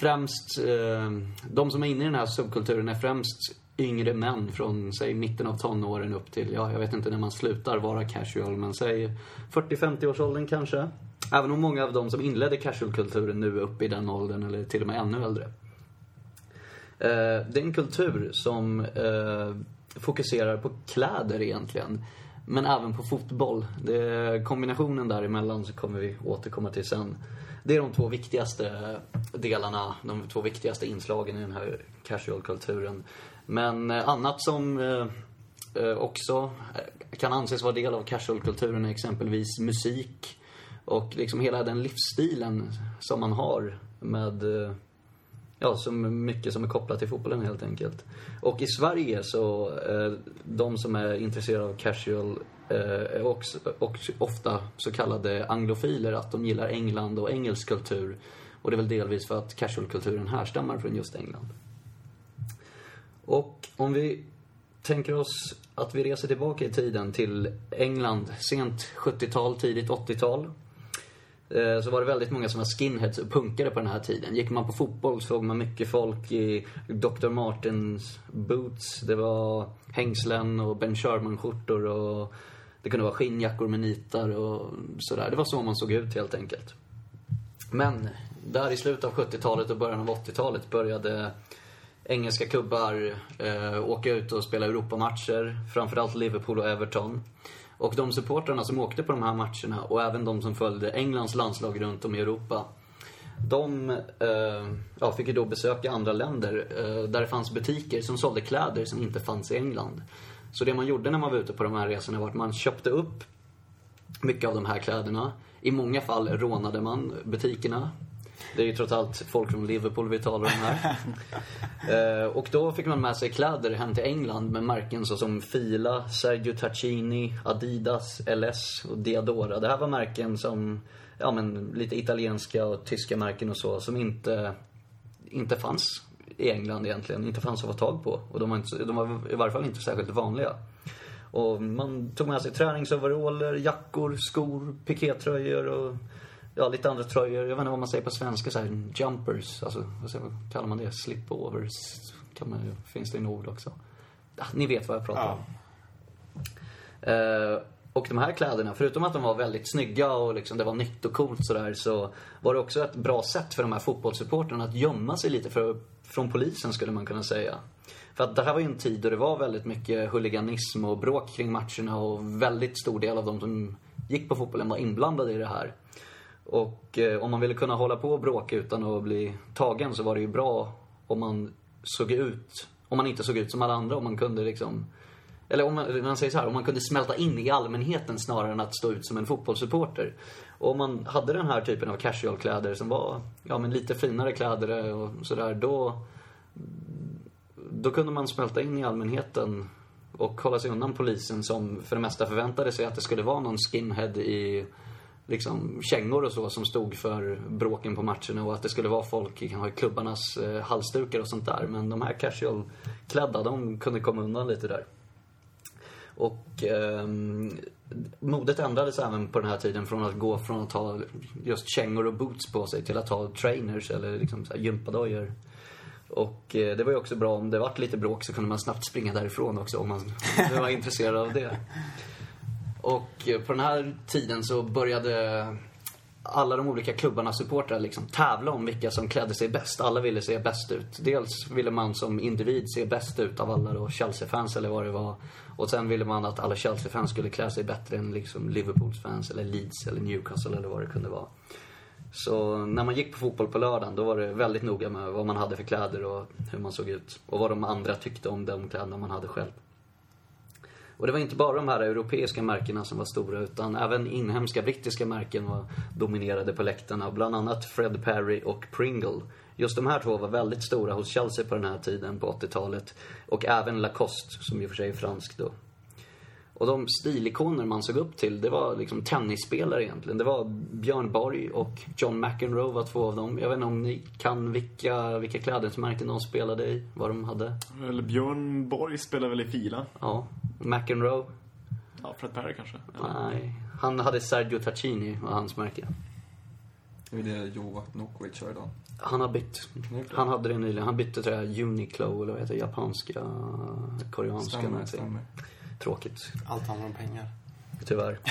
främst, eh, de som är inne i den här subkulturen är främst yngre män från, säg mitten av tonåren upp till, ja, jag vet inte när man slutar vara casual, men säg 40-50-årsåldern kanske. Även om många av de som inledde casualkulturen nu är uppe i den åldern eller till och med ännu äldre. Eh, det är en kultur som eh, fokuserar på kläder egentligen. Men även på fotboll. Det kombinationen däremellan så kommer vi återkomma till sen. Det är de två viktigaste delarna, de två viktigaste inslagen i den här casual-kulturen. Men eh, annat som eh, eh, också kan anses vara del av casual-kulturen är exempelvis musik och liksom hela den livsstilen som man har med Ja, så mycket som är kopplat till fotbollen helt enkelt. Och i Sverige så, eh, de som är intresserade av casual eh, är också, också ofta så kallade anglofiler, att de gillar England och engelsk kultur. Och det är väl delvis för att casual-kulturen härstammar från just England. Och om vi tänker oss att vi reser tillbaka i tiden till England, sent 70-tal, tidigt 80-tal. Eh, så var det väldigt många som var skinheads och punkare på den här tiden. Gick man på fotboll såg man mycket folk i Dr. Martens boots. Det var hängslen och Ben Sherman-skjortor och det kunde vara skinnjackor med nitar och sådär. Det var så man såg ut helt enkelt. Men där i slutet av 70-talet och början av 80-talet började engelska klubbar eh, åka ut och spela Europamatcher. Framförallt Liverpool och Everton. Och de supportrarna som åkte på de här matcherna och även de som följde Englands landslag runt om i Europa. De eh, ja, fick ju då besöka andra länder eh, där det fanns butiker som sålde kläder som inte fanns i England. Så det man gjorde när man var ute på de här resorna var att man köpte upp mycket av de här kläderna. I många fall rånade man butikerna. Det är ju trots allt folk från Liverpool vi talar om här. Eh, och då fick man med sig kläder hem till England med märken såsom Fila, Sergio Tacchini, Adidas, LS och Diadora. Det här var märken som, ja men lite italienska och tyska märken och så, som inte, inte fanns i England egentligen. Inte fanns att få tag på. Och de var, inte, de var i varje fall inte särskilt vanliga. Och man tog med sig träningsoveraller, jackor, skor, pikétröjor och ja, lite andra tröjor. Jag vet inte vad man säger på svenska, så här, jumpers. Alltså, vad, säger, vad kallar man det? Slipovers? Kan man, finns det i ord också? Ja, ni vet vad jag pratar Ja. om. Eh, och de här kläderna, förutom att de var väldigt snygga och liksom det var nytt och coolt sådär, så var det också ett bra sätt för de här fotbollssupportrarna att gömma sig lite för, från polisen skulle man kunna säga. För att det här var ju en tid då det var väldigt mycket huliganism och bråk kring matcherna och väldigt stor del av de som gick på fotbollen var inblandade i det här. Och eh, om man ville kunna hålla på och bråka utan att bli tagen så var det ju bra om man såg ut, om man inte såg ut som alla andra, om man kunde liksom eller om man, man säger så här, om man kunde smälta in i allmänheten snarare än att stå ut som en fotbollssupporter. Och om man hade den här typen av casualkläder som var, ja men lite finare kläder och sådär, då då kunde man smälta in i allmänheten och hålla sig undan polisen som för det mesta förväntade sig att det skulle vara någon skinhead i liksom kängor och så som stod för bråken på matcherna och att det skulle vara folk i klubbarnas eh, halsdukar och sånt där. Men de här casual-klädda, de kunde komma undan lite där. Och eh, modet ändrades även på den här tiden från att gå från att ha just kängor och boots på sig till att ha trainers eller liksom så här gympadojor. Och eh, det var ju också bra om det vart lite bråk så kunde man snabbt springa därifrån också om man var intresserad av det. Och på den här tiden så började alla de olika klubbarnas supportrar liksom tävla om vilka som klädde sig bäst. Alla ville se bäst ut. Dels ville man som individ se bäst ut av alla då Chelsea-fans eller vad det var. Och sen ville man att alla Chelsea-fans skulle klä sig bättre än liksom Liverpools fans eller Leeds eller Newcastle eller vad det kunde vara. Så när man gick på fotboll på lördagen då var det väldigt noga med vad man hade för kläder och hur man såg ut. Och vad de andra tyckte om de kläderna man hade själv. Och det var inte bara de här europeiska märkena som var stora utan även inhemska brittiska märken var dominerade på läktarna. Bland annat Fred Perry och Pringle. Just de här två var väldigt stora hos Chelsea på den här tiden på 80-talet. Och även Lacoste som i och för sig är fransk då. Och de stilikoner man såg upp till, det var liksom tennisspelare egentligen. Det var Björn Borg och John McEnroe var två av dem. Jag vet inte om ni kan vilka, vilka klädesmärken de spelade i, vad de hade. Eller Björn Borg spelar väl i Fila? Ja, McEnroe. Ja, Fred Perry kanske? Eller? Nej, han hade Sergio Tacchini, var hans märke. Det är det Joe Nokovic kör idag. Han har bytt. Han hade det nyligen. Han bytte tror jag Uniqlo eller vad heter det, japanska, koreanska Stämmer, någonting. stämmer. Tråkigt, Allt handlar om pengar. tyvärr.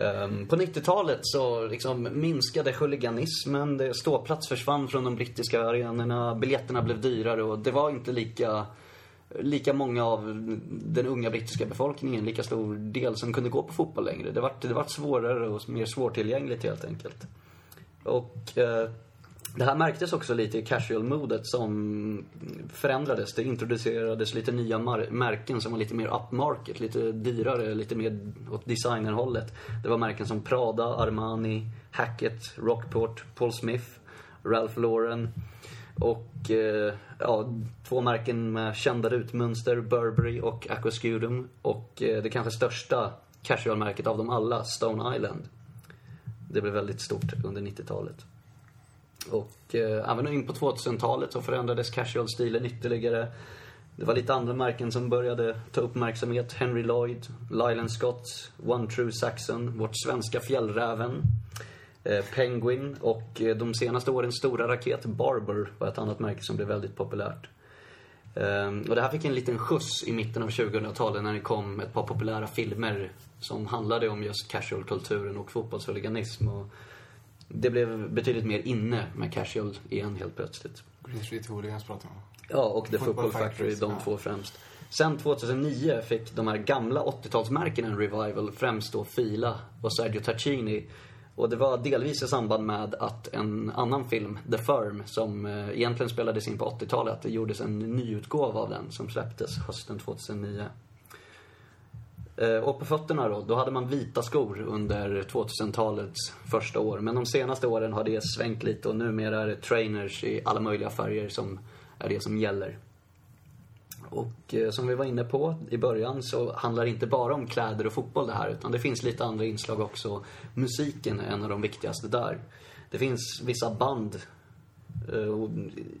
Ehm, På 90-talet så liksom minskade huliganismen. Det- Ståplats försvann från de brittiska arenorna. Biljetterna blev dyrare och det var inte lika, lika många av den unga brittiska befolkningen, lika stor del som kunde gå på fotboll längre. Det vart det vart svårare och mer svårtillgängligt helt enkelt. Och eh, det här märktes också lite i casual-modet som förändrades. Det introducerades lite nya mar- märken som var lite mer upmarket, lite dyrare, lite mer åt designerhållet. Det var märken som Prada, Armani, Hackett, Rockport, Paul Smith, Ralph Lauren. Och eh, ja, två märken med kända rutmönster, Burberry och Aquascudum. Och eh, det kanske största casual-märket av dem alla, Stone Island. Det blev väldigt stort under 90-talet. Och eh, även in på 2000-talet så förändrades casual-stilen ytterligare. Det var lite andra märken som började ta uppmärksamhet. Henry Lloyd, Lylan Scott, One True Saxon, vårt svenska Fjällräven, eh, Penguin och eh, de senaste årens stora raket Barber var ett annat märke som blev väldigt populärt. Ehm, och det här fick en liten skjuts i mitten av 2000-talet när det kom ett par populära filmer som handlade om just casual-kulturen och fotbollshuliganism. Och det blev betydligt mer inne med casual igen helt plötsligt. Green Street Hooligans pratar om. Ja, och The Football Football Factory, Factories, de ja. två främst. Sen 2009 fick de här gamla 80-talsmärkena en revival, främst då Fila och Sergio Tacchini. Och det var delvis i samband med att en annan film, The Firm, som eh, egentligen spelades in på 80-talet, att det gjordes en nyutgåva av den som släpptes hösten 2009. Eh, och på fötterna då, då hade man vita skor under 2000-talets första år. Men de senaste åren har det svängt lite och numera är det trainers i alla möjliga färger som är det som gäller. Och eh, som vi var inne på i början så handlar det inte bara om kläder och fotboll det här utan det finns lite andra inslag också. Musiken är en av de viktigaste där. Det finns vissa band, eh, och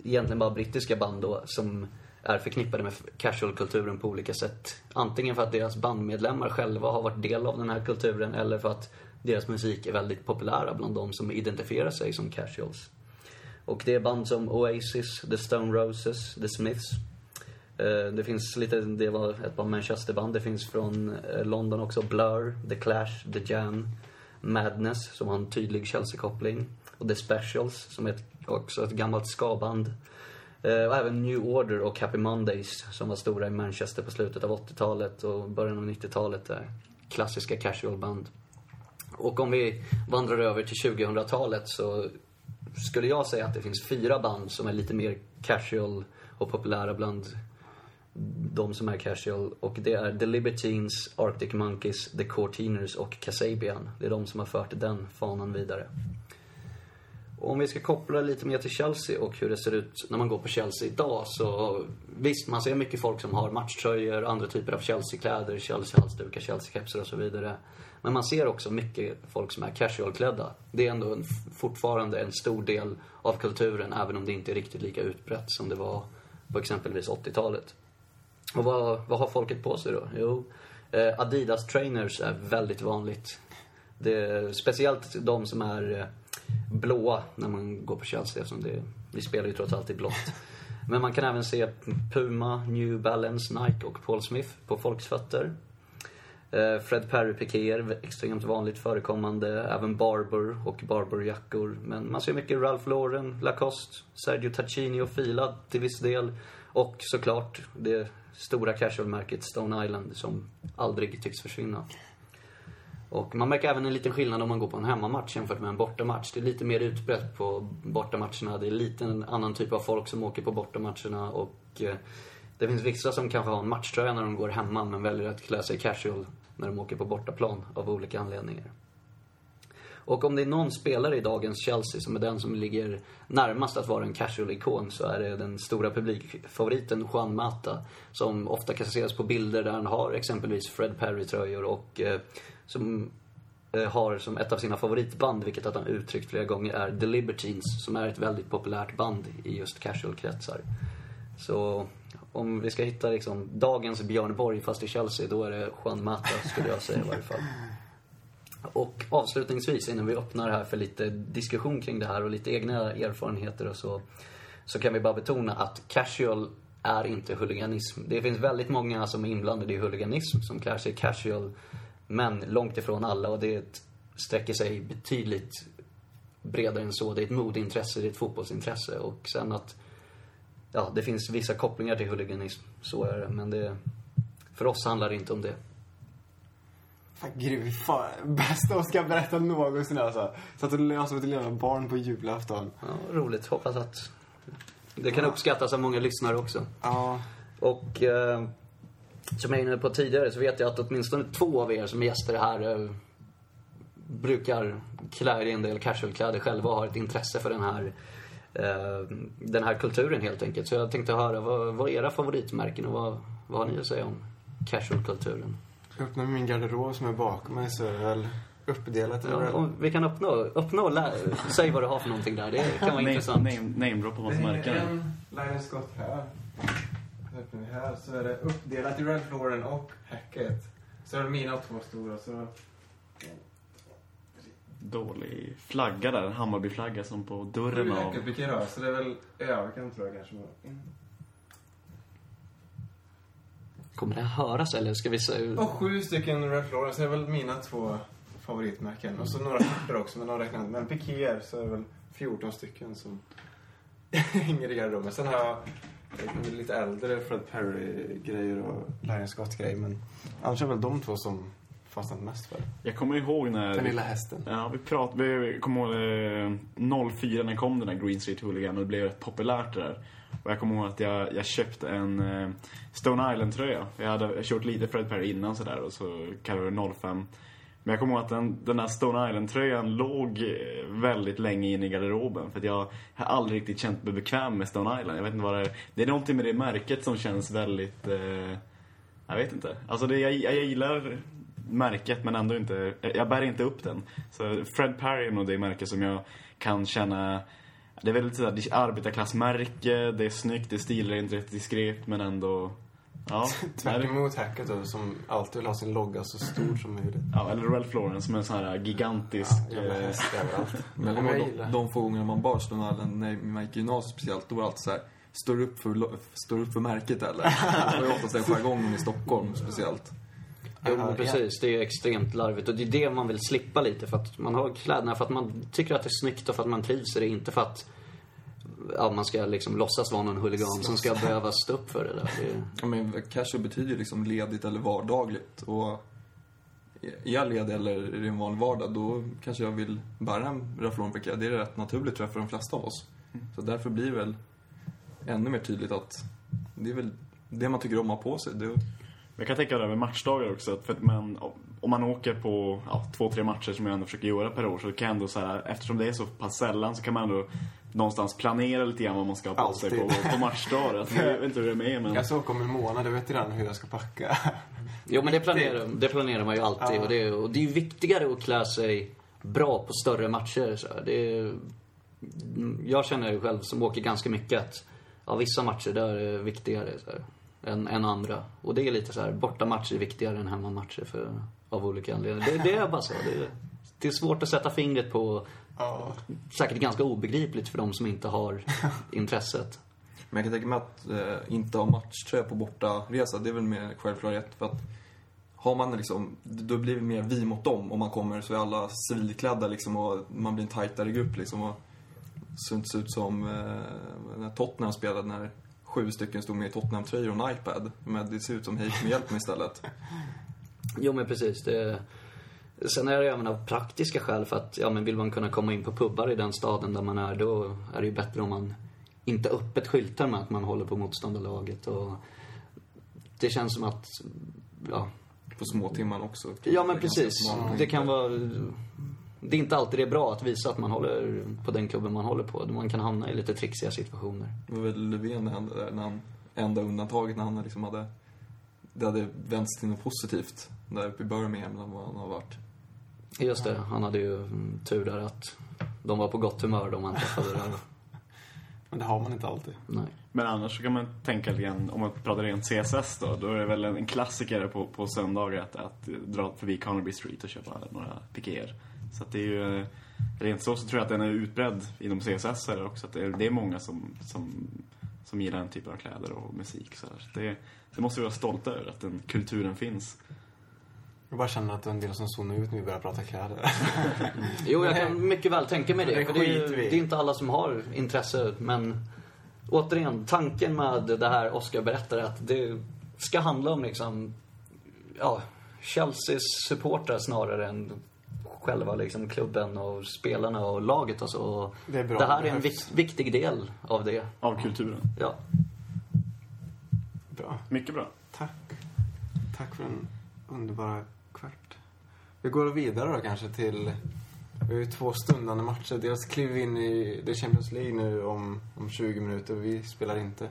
egentligen bara brittiska band då, som är förknippade med casual-kulturen på olika sätt. Antingen för att deras bandmedlemmar själva har varit del av den här kulturen eller för att deras musik är väldigt populära bland de som identifierar sig som casuals. Och det är band som Oasis, The Stone Roses, The Smiths. Eh, det finns lite, det var ett par Manchesterband. Det finns från eh, London också Blur, The Clash, The Jam, Madness som har en tydlig Chelsea-koppling. Och The Specials som är ett, också ett gammalt ska-band. Eh, och även New Order och Happy Mondays som var stora i Manchester på slutet av 80-talet och början av 90-talet. Där. Klassiska casual-band. Och om vi vandrar över till 2000-talet så skulle jag säga att det finns fyra band som är lite mer casual och populära bland de som är casual. Och det är The Libertines, Arctic Monkeys, The Courteeners och Kasabian. Det är de som har fört den fanan vidare. Och om vi ska koppla lite mer till Chelsea och hur det ser ut när man går på Chelsea idag så visst, man ser mycket folk som har matchtröjor, andra typer av Chelsea-kläder, Chelsea-halsdukar, Chelsea-kepsar och så vidare. Men man ser också mycket folk som är casual-klädda. Det är ändå en, fortfarande en stor del av kulturen, även om det inte är riktigt lika utbrett som det var på exempelvis 80-talet. Och vad, vad har folket på sig då? Jo, eh, Adidas trainers är väldigt vanligt. Det speciellt de som är eh, blåa när man går på Chelsea eftersom det, vi spelar ju trots allt i blått. Men man kan även se Puma, New Balance, Nike och Paul Smith på folks fötter. Eh, Fred Perry-pikéer, extremt vanligt förekommande. Även Barber och Barberjackor. Men man ser mycket Ralph Lauren, Lacoste, Sergio Tacchini och Fila till viss del. Och såklart det stora casual-märket Stone Island som aldrig tycks försvinna. Och man märker även en liten skillnad om man går på en hemmamatch jämfört med en bortamatch. Det är lite mer utbrett på bortamatcherna. Det är lite en annan typ av folk som åker på bortamatcherna och eh, det finns vissa som kanske har en matchtröja när de går hemma men väljer att klä sig casual när de åker på bortaplan av olika anledningar. Och om det är någon spelare i dagens Chelsea som är den som ligger närmast att vara en casual-ikon så är det den stora publikfavoriten Juan Mata. Som ofta kan ses på bilder där han har exempelvis Fred Perry-tröjor och eh, som eh, har som ett av sina favoritband, vilket att han uttryckt flera gånger, är The Libertines. Som är ett väldigt populärt band i just casual-kretsar. Så om vi ska hitta liksom dagens Björn Borg fast i Chelsea, då är det Juan Mata skulle jag säga i varje fall. Och avslutningsvis, innan vi öppnar här för lite diskussion kring det här och lite egna erfarenheter och så, så kan vi bara betona att casual är inte huliganism. Det finns väldigt många som är inblandade i huliganism, som klär sig casual, men långt ifrån alla och det sträcker sig betydligt bredare än så. Det är ett modeintresse, det är ett fotbollsintresse och sen att ja, det finns vissa kopplingar till huliganism. Så är det. Men det, för oss handlar det inte om det. Fan, gud, fan. Bästa Oskar berättat någonsin alltså. Satt och lös som ett lilla barn på julafton. Ja, roligt. Hoppas att det kan uppskattas av många lyssnare också. Ja. Och eh, som jag är inne på tidigare så vet jag att åtminstone två av er som är gäster här eh, brukar klä er i en del casualkläder själva och har ett intresse för den här, eh, den här kulturen helt enkelt. Så jag tänkte höra, vad, vad är era favoritmärken och vad, vad har ni att säga om casualkulturen? Jag öppnar min garderob som är bakom mig så är det väl uppdelat i Ja, vi kan öppna, öppna och lä- säg vad du har för någonting där. Det kan vara Name, intressant. name, namedroppa massa märken. en Lion Scott här. Så öppnar vi här så är det uppdelat i Ralph Lauren och Hackett. Så är det mina två stora så... Dålig flagga där. Hammarbyflagga som på dörren av... Vilken rör så det är väl överkant tror jag kanske. Kommer det höras eller ska vi säga... Och sju stycken Ralph Lauren så är det väl mina två favoritmärken. Och så några papper också men de räknar inte. Men pikéer så är det väl 14 stycken som hänger i garderoben. Sen har jag lite äldre Fred Perry-grejer och Lion Scott-grejer. Men annars är väl de två som fastnat mest för. Jag kommer ihåg när... Den lilla hästen. Ja, vi pratade, vi kommer ihåg eh, 04 när kom den där Green Street Hooligan och det blev rätt populärt det där. Och jag kommer ihåg att jag, jag köpte en eh, Stone Island-tröja. Jag hade kört lite Fred Perry innan sådär och så kallade det 05. Men jag kommer ihåg att den, den där Stone Island-tröjan låg eh, väldigt länge in i garderoben. För att jag har aldrig riktigt känt mig bekväm med Stone Island. Jag vet inte vad det är. Det är någonting med det märket som känns väldigt... Eh, jag vet inte. Alltså det, jag, jag gillar märket men ändå inte... Eh, jag bär inte upp den. Så Fred Perry är nog det märke som jag kan känna... Det är väldigt sådär, det är arbetarklassmärke, det är snyggt, det är stilrent, rätt diskret men ändå... Ja, Tvärt emot Hackett då, som alltid vill ha sin logga så stor som möjligt. ja, eller Ralph Lauren som är en sån här gigantisk... Ja, jävla eh, häst överallt. Men de, de få gånger man bar Stone Island, när man gick i gymnasiet speciellt, då var det alltid så här, står du upp för, står upp för märket eller? Det var ju oftast den jargongen i Stockholm speciellt. Jo, Ja, men precis. Det är ju extremt larvigt. Och det är det man vill slippa lite. För att man har kläderna för att man tycker att det är snyggt och för att man trivs i det. Inte för att ja, man ska liksom låtsas vara någon huligan som ska behöva stå upp för det där. Det, Ja, men casual betyder ju liksom ledigt eller vardagligt. Och är jag ledig eller är det en vanlig vardag, då kanske jag vill bära en piké. Det är rätt naturligt tror jag för de flesta av oss. Så därför blir det väl ännu mer tydligt att det är väl det man tycker om att ha på sig. Det, Jag kan tänka över matchdagar också. att För att man, om man åker på ja, två, tre matcher som jag ändå försöker göra per år så kan jag ändå så här, eftersom det är så pass sällan så kan man ändå någonstans planera lite grann vad man ska ha på sig på, på matchdagar. Jag vet inte hur det är med men... Jag ska åka om en månad, jag vet redan hur jag ska packa. jo, men det planerar, det planerar man ju alltid. Ja. Och, det, och det är ju viktigare att klä sig bra på större matcher. Så det är, jag känner ju själv som åker ganska mycket att ja, vissa matcher där är viktigare så här, än, än andra. Och det är lite så här, borta matcher är viktigare än hemmamatcher för, av olika anledningar. Det, det är bara så. Det, det är svårt att sätta fingret på, Ja. säkert ganska obegripligt för de som inte har intresset. men jag kan tänka mig att eh, inte ha matchtröja på bortaresa, det är väl mer självklarhet. För att har man liksom, då blir det mer vi mot dem. Om man kommer så är alla civilklädda liksom och man blir en tajtare grupp liksom. Och ser inte ut som eh, när Tottenham spelade när sju stycken stod med i Tottenham-tröjor och en iPad. Men det ser ut som hej med hjälp mig istället. Jo men precis. Det... Sen är det även av praktiska skäl för att, ja men vill man kunna komma in på pubbar i den staden där man är, då är det ju bättre om man inte öppet skyltar med att man håller på motståndarlaget och det känns som att, ja. På småtimman också. Ja men precis. Det kan vara, det är inte alltid det är bra att visa att man håller på den klubben man håller på. Man kan hamna i lite trixiga situationer. Det var väl Löfven där, när han, enda undantaget när han liksom hade, det hade vänts till något positivt där uppe i Birmingham, vad han har varit. Just det, han hade ju mm, tur där att de var på gott humör de han träffade där. Men det har man inte alltid. Nej. Men annars så kan man tänka lite grann, om man pratar rent CSS då, då är det väl en klassiker på, på söndagar att, att dra förbi Carnaby Street och köpa några pikéer. Så att det är ju, rent så, så tror jag att den är utbredd inom CSS också. Att det är, det är många som, som, som gillar den typen av kläder och musik. Så här. Så det, det måste vi vara stolta över, att den kulturen finns. Jag bara känner att det är en del som zonar ut när vi börjar prata kläder. Jo, jag kan mycket väl tänka mig det. Det för det, är, det är inte alla som har intresse, men återigen, tanken med det här Oscar berättar är att det ska handla om liksom, ja, Chelseas supportrar snarare än själva liksom klubben och spelarna och laget och så. Och Det är bra, det här det är en behövs. vik- viktig del av det. Av kulturen. Ja. Bra. Mycket bra. Tack. Tack för en underbara. Vi går vidare då kanske till... Vi har ju två stundande matcher. Dels kliver vi in i det Champions League nu om, om 20 minuter. Vi spelar inte.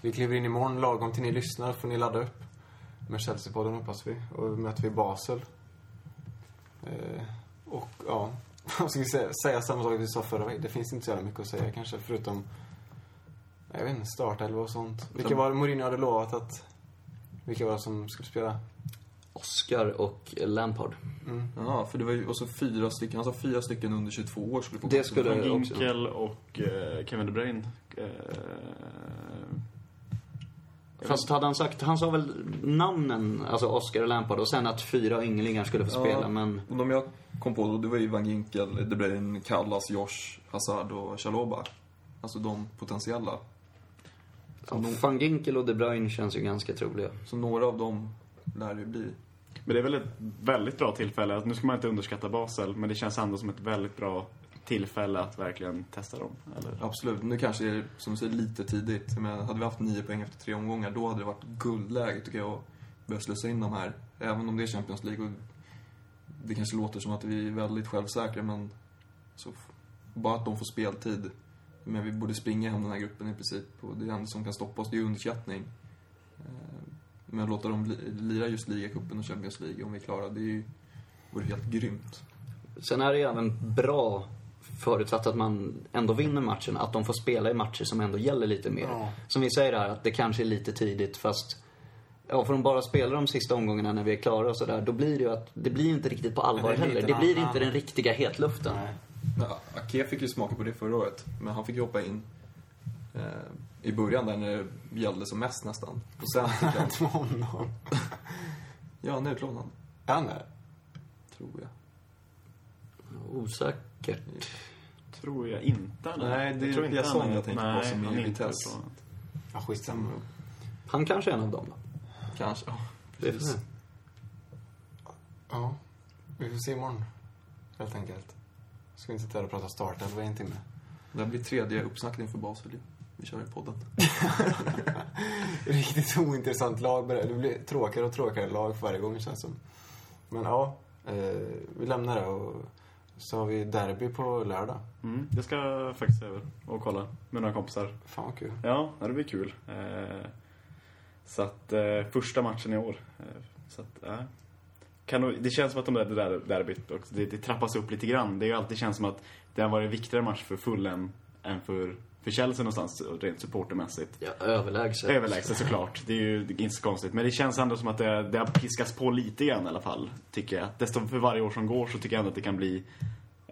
Vi kliver in imorgon lagom till ni lyssnar får ni ladda upp. Med Chelsea-podden hoppas vi. Och då möter vi Basel. Eh, och ja, vad ska vi säga? Säga samma sak vi sa förra veckan. Det finns inte så jävla mycket att säga kanske förutom... Jag vet inte, startelva och sånt. Vilka var det Mourinho hade lovat att... Vilka var det som skulle spela? Oscar och Lampard. Mm. Ja, för det var ju också fyra stycken, han sa fyra stycken under 22 år skulle få Det skulle- det också. Ginkel och eh, Kevin De Bruyne. Eh, Fast hade han sagt, han sa väl namnen, alltså Oscar och Lampard och sen att fyra ynglingar skulle få spela, men Och de jag kom på då, det var ju Van Ginkel, De Bruyne, Kallas, Josh, Hazard och Chaloba. Alltså de potentiella. ja, van Ginkel och De Bruyne känns ju ganska troliga. Så några av dem lär det bli. Men det är väl ett väldigt bra tillfälle. Nu ska man inte underskatta Basel, men det känns ändå som ett väldigt bra tillfälle att verkligen testa dem. Eller? Absolut. Nu kanske är det, som du säger, lite tidigt. Men hade vi haft nio poäng efter tre omgångar, då hade det varit guldläge tycker jag att börja slussa in de här. Även om det är Champions League och det kanske låter som att vi är väldigt självsäkra, men så bara att de får speltid. Men vi borde springa hem den här gruppen i princip. Och det enda som kan stoppa oss, det är underskattning. Men att låta dem li- lira just ligacupen och Champions League, om vi klarar det, är ju, vore helt grymt. Sen är det ju även bra, förutsatt att man ändå vinner matchen, att de får spela i matcher som ändå gäller lite mer. Ja. Som vi säger här, att det kanske är lite tidigt, fast Ja, får de bara spela de sista omgångarna när vi är klara och sådär, då blir det ju att, det blir inte riktigt på allvar är heller. Det blir inte den riktiga hetluften. Nej. Ja, Ake fick ju smaka på det förra året, men han fick ju hoppa in eh, i början där när det gällde som mest nästan. Och sen fick han... Honom. Ja, han är utlånad, Är han det? tror jag. Osäkert. Tror jag inte. Eller? Nej, det är tror inte jag tänker på som är Vitesse. Ja, skitsamma. Han kanske är en av dem då. Kanske. Ja, precis. vi. Ja. Vi får se imorgon. Helt enkelt. Ska vi inte sitta här och prata startelva i en timme? Det här blir tredje uppsnackning för Basel. Vi kör i podden. Riktigt ointressant lag. Det blir tråkigare och tråkigare lag för varje gång känns det som. Men ja, eh, vi lämnar det och så har vi derby på lördag. Mm, det ska jag faktiskt över och kolla med några kompisar. Fan vad kul. Ja, det blir kul. Eh, så att, eh, första matchen i år. Eh, så att, ja. kan det känns som att de där, det där derbyt också, det, det trappas upp lite grann. Det har ju alltid känts som att det har varit en viktigare match för Fulham än för, för Chelsea någonstans, rent supportermässigt. Ja, överlägset. Överlägset såklart. Det är ju inte så konstigt. Men det känns ändå som att det, det har piskats på lite grann i alla fall. Tycker jag. Desto för varje år som går så tycker jag ändå att det kan bli...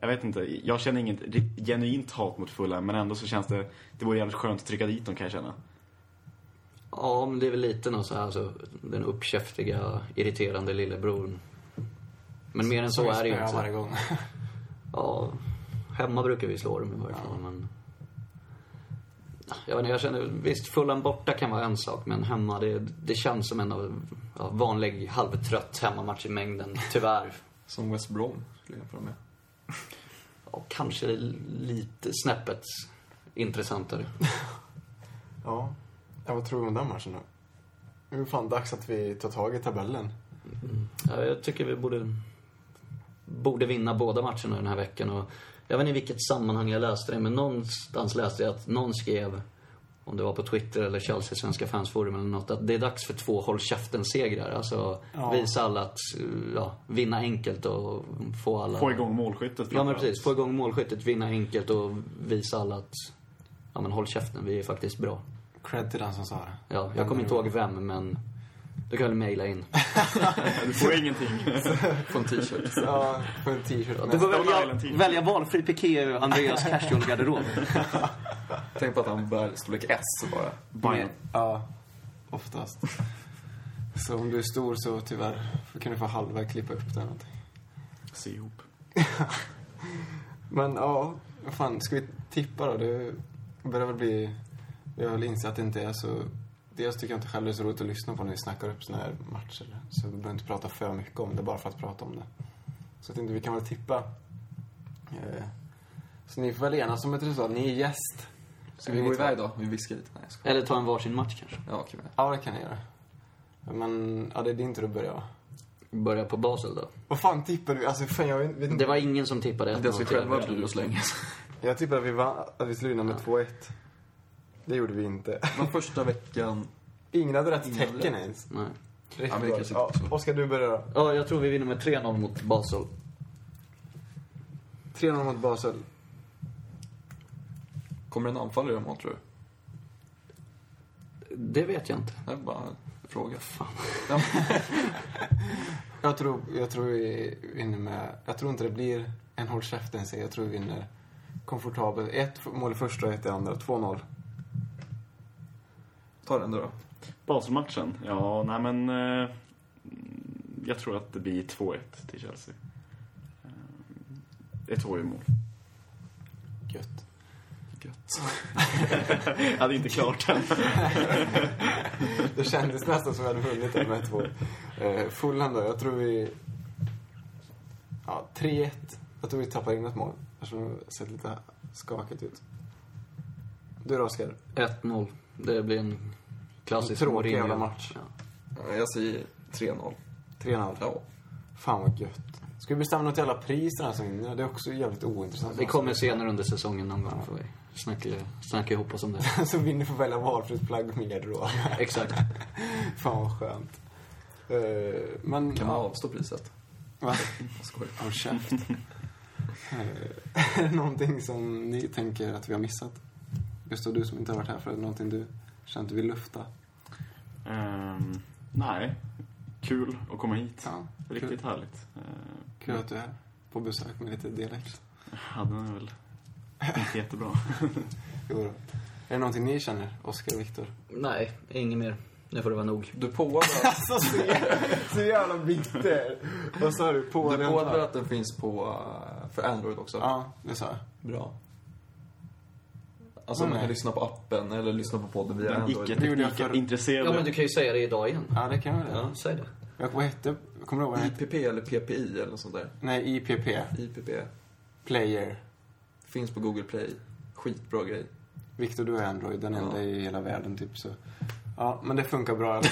Jag vet inte. Jag känner inget genuint hat mot Fulham. Men ändå så känns det... Det vore jävligt skönt att trycka dit dem kan jag känna. Ja, men det är väl lite något så här, alltså, den uppkäftiga, irriterande lillebror. Men mer än så vi är det ju spöar varje inte. gång. Ja, hemma brukar vi slå dem i varje fall, men... Jag vet inte, jag känner, visst, Fulham borta kan vara en sak, men hemma, det, det känns som en av, ja, vanlig halvtrött hemmamatch i mängden, tyvärr. Som West Brom skulle jag jämföra med. Ja, kanske lite snäppet intressantare. Ja. ja, vad tror du om den matchen då? Det är fan dags att vi tar tag i tabellen. Ja, jag tycker vi borde, borde vinna båda matcherna den här veckan. Och jag vet inte i vilket sammanhang jag läste det, men någonstans läste jag att någon skrev, om det var på Twitter eller Chelsea Svenska fansforum eller något, att det är dags för två håll käften-segrar. Alltså Ja. visa alla att, ja, vinna enkelt och få alla... Få igång målskyttet Ja, men precis. Få igång målskyttet, vinna enkelt och visa alla att, ja men håll käften, vi är faktiskt bra. Cred till den som sa det. Ja, jag kommer inte ihåg vem, men du kan väl mejla in. Du får ingenting. Få en t-shirt. Ja, för en t-shirt. Du får välja, välja valfri piké Andreas casual-garderob. Tänk på att han bär storlek S bara. Bayern. Ja, oftast. Så om du är stor så tyvärr kan du få halva klippa upp det eller någonting. Se ihop. Men ja, vad fan, ska vi tippa då? Det börjar väl bli... Vi har väl insett att det inte är så... Dels tycker jag inte själv det är så roligt att lyssna på när vi snackar upp såna här matcher. Så vi behöver inte prata för mycket om det, bara för att prata om det. Så jag tänkte vi kan väl tippa. Eh, Så ni får väl enas om ett resultat. Ni är gäst. Ska vi gå iväg då? Vi viskar lite. Nej, jag. Eller ta en varsin match kanske. Ja, okej. men- Ja, det kan ni göra. Men, ja, det är din tur att börja va? Börja på Basel då. Vad fan tippar du? Alltså, fan, jag vet inte. Det var ingen som tippade Inte ens vi 1-0 till själva bryr oss länge. Jag tippade att vi, vann, att vi skulle vinna med 2-1. Det gjorde vi inte. Men första veckan... Ingen hade rätt Ingen hade tecken rätt. ens. Nej. Ja, men det bra. kanske ja, inte är så. Oskar, du börjar då. Ja, jag tror vi vinner med 3-0 mot Basel. 3-0 mot Basel. Kommer en anfallare göra mål, tror du? Det vet jag inte. Det är bara en fråga. Jag tror, jag tror vi vinner med... Jag tror inte det blir en håll käften. Jag tror vi vinner komfortabelt. Ett mål i första och ett i andra. 2-0. Ta den då. Baselmatchen? Ja, nej men... Eh, jag tror att det blir 2-1 till Chelsea. Eh, ett mål. Gött. Gött. Jag hade inte klart den. Det kändes nästan som att vi hade vunnit där med två. Eh, Fulham då, jag tror vi... Ja, 3-1. Jag tror vi tappar in ett mål. Eftersom det har sett lite skakigt ut. Du då, Oskar? 1-0. Det blir en klassisk Tråkig jävla Mourinho. match. Ja. Ja, Jag säger 3-0. 3-0. Ja. Fan vad gött. Ska vi bestämma något jävla pris den här vinner? Det är också jävligt ointressant. Det kommer senare under säsongen någon gång. Får vi snacka, snacka ihop oss om det. Så vill ni få välja valfritt plagg med er då. Exakt. Fan vad skönt. Eh, men... Kan man ja, avstå priset? Va? Skojar. Håll käft. Eh, Är det någonting som ni tänker att vi har missat? Gustav, du som inte har varit här för någonting du känner att du vill lufta? Ehm, nej, kul att komma hit. Ja, Riktigt härligt. Uh, Kul att du är här på besök med lite dialekt. ja, den är väl inte jättebra. Jo då. Är det någonting ni känner, Oskar och Viktor? Nej, inget mer. Nu får det vara nog. Du påade Alltså, så så jävla bitter. Vad sa du? På du påade att den finns på, eh, för Android också? Ja, det sa jag. Bra. Alltså man Nej. kan lyssna på appen eller lyssna på podden via Den Android. Icke-teknikintresserade. Ja, men du kan ju säga det idag igen. Ja, det kan jag väl. Ja, säg det. Jag, vad hette, kommer du ihåg vad hette? IPP eller PPI eller något sånt där. Nej, IPP. IPP. Player. Finns på Google Play. Skitbra grej. Viktor, du är Android, den Ja. enda i hela världen typ så. Ja, men det funkar bra i.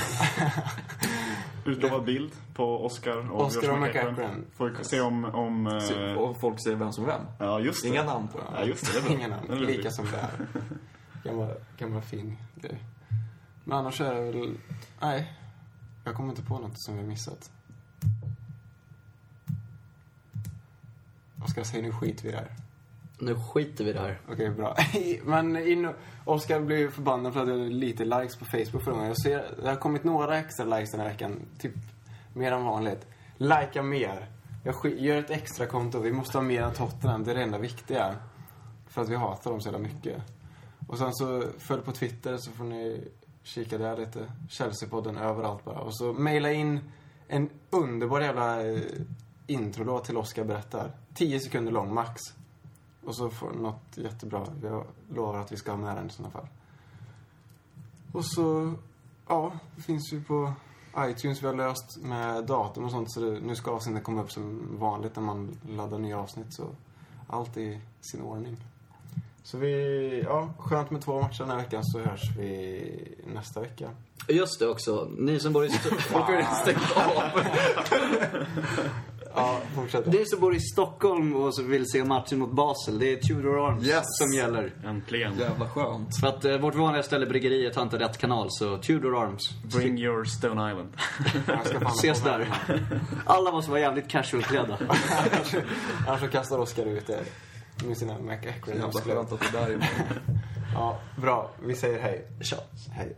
Utlovad bild på Oscar och Oscar och McEachran. Får vi se om... om Se- eh, Och folk säger vem som är vem. ja, just det. Inga namn på Ja, just det. det Den är namn. rolig. Lika som det är. Gammal, gammal fin grej. Men annars är det väl... Nej. Jag kommer inte på något som vi har missat. Oskar, säg nu skit vi det här. Nu skiter vi i det här. Okej, bra. Men in, Oskar blev förbannad för att jag hade lite likes på Facebook förra gången. Jag ser, det har kommit några extra likes den här veckan. Typ mer än vanligt. Likea mer. Jag gör ett extra konto. Vi måste ha mer än Tottenham. Det är det enda viktiga. För att vi hatar dem så jävla mycket. Och sen så följ på Twitter så får ni kika där lite. Chelsea-podden överallt bara. Och så mejla in en underbar jävla eh, introlåt till Oskar berättar. 10 sekunder lång, max. Och så får något jättebra. Jag lovar att vi ska ha med den i sådana fall. Och så, ja, det finns ju på iTunes. Vi har löst med datum och sånt. Så det, nu ska avsnittet komma upp som vanligt när man laddar nya avsnitt. Så allt är i sin ordning. Så vi, ja, skönt med två matcher den här veckan så hörs vi nästa vecka. Just det också. Ni som bor i... Sto- Folk har redan stängt av. Ja, fortsätt. Ni som bor i Stockholm och så vill se matchen mot Basel, det är Tudor Arms Yes. som gäller. Äntligen. Jävla skönt. För att eh, vårt vanliga ställe, bryggeriet, har inte rätt kanal, så Tudor Arms. Bring your Stone Island. Jag ska fan Ses där. Alla måste vara jävligt casual-klädda. Annars så kastar Oskar ut det med sina Jävla McEachran-muskler. skönt att det där är Ja, bra. Vi säger hej. Tja. Hej.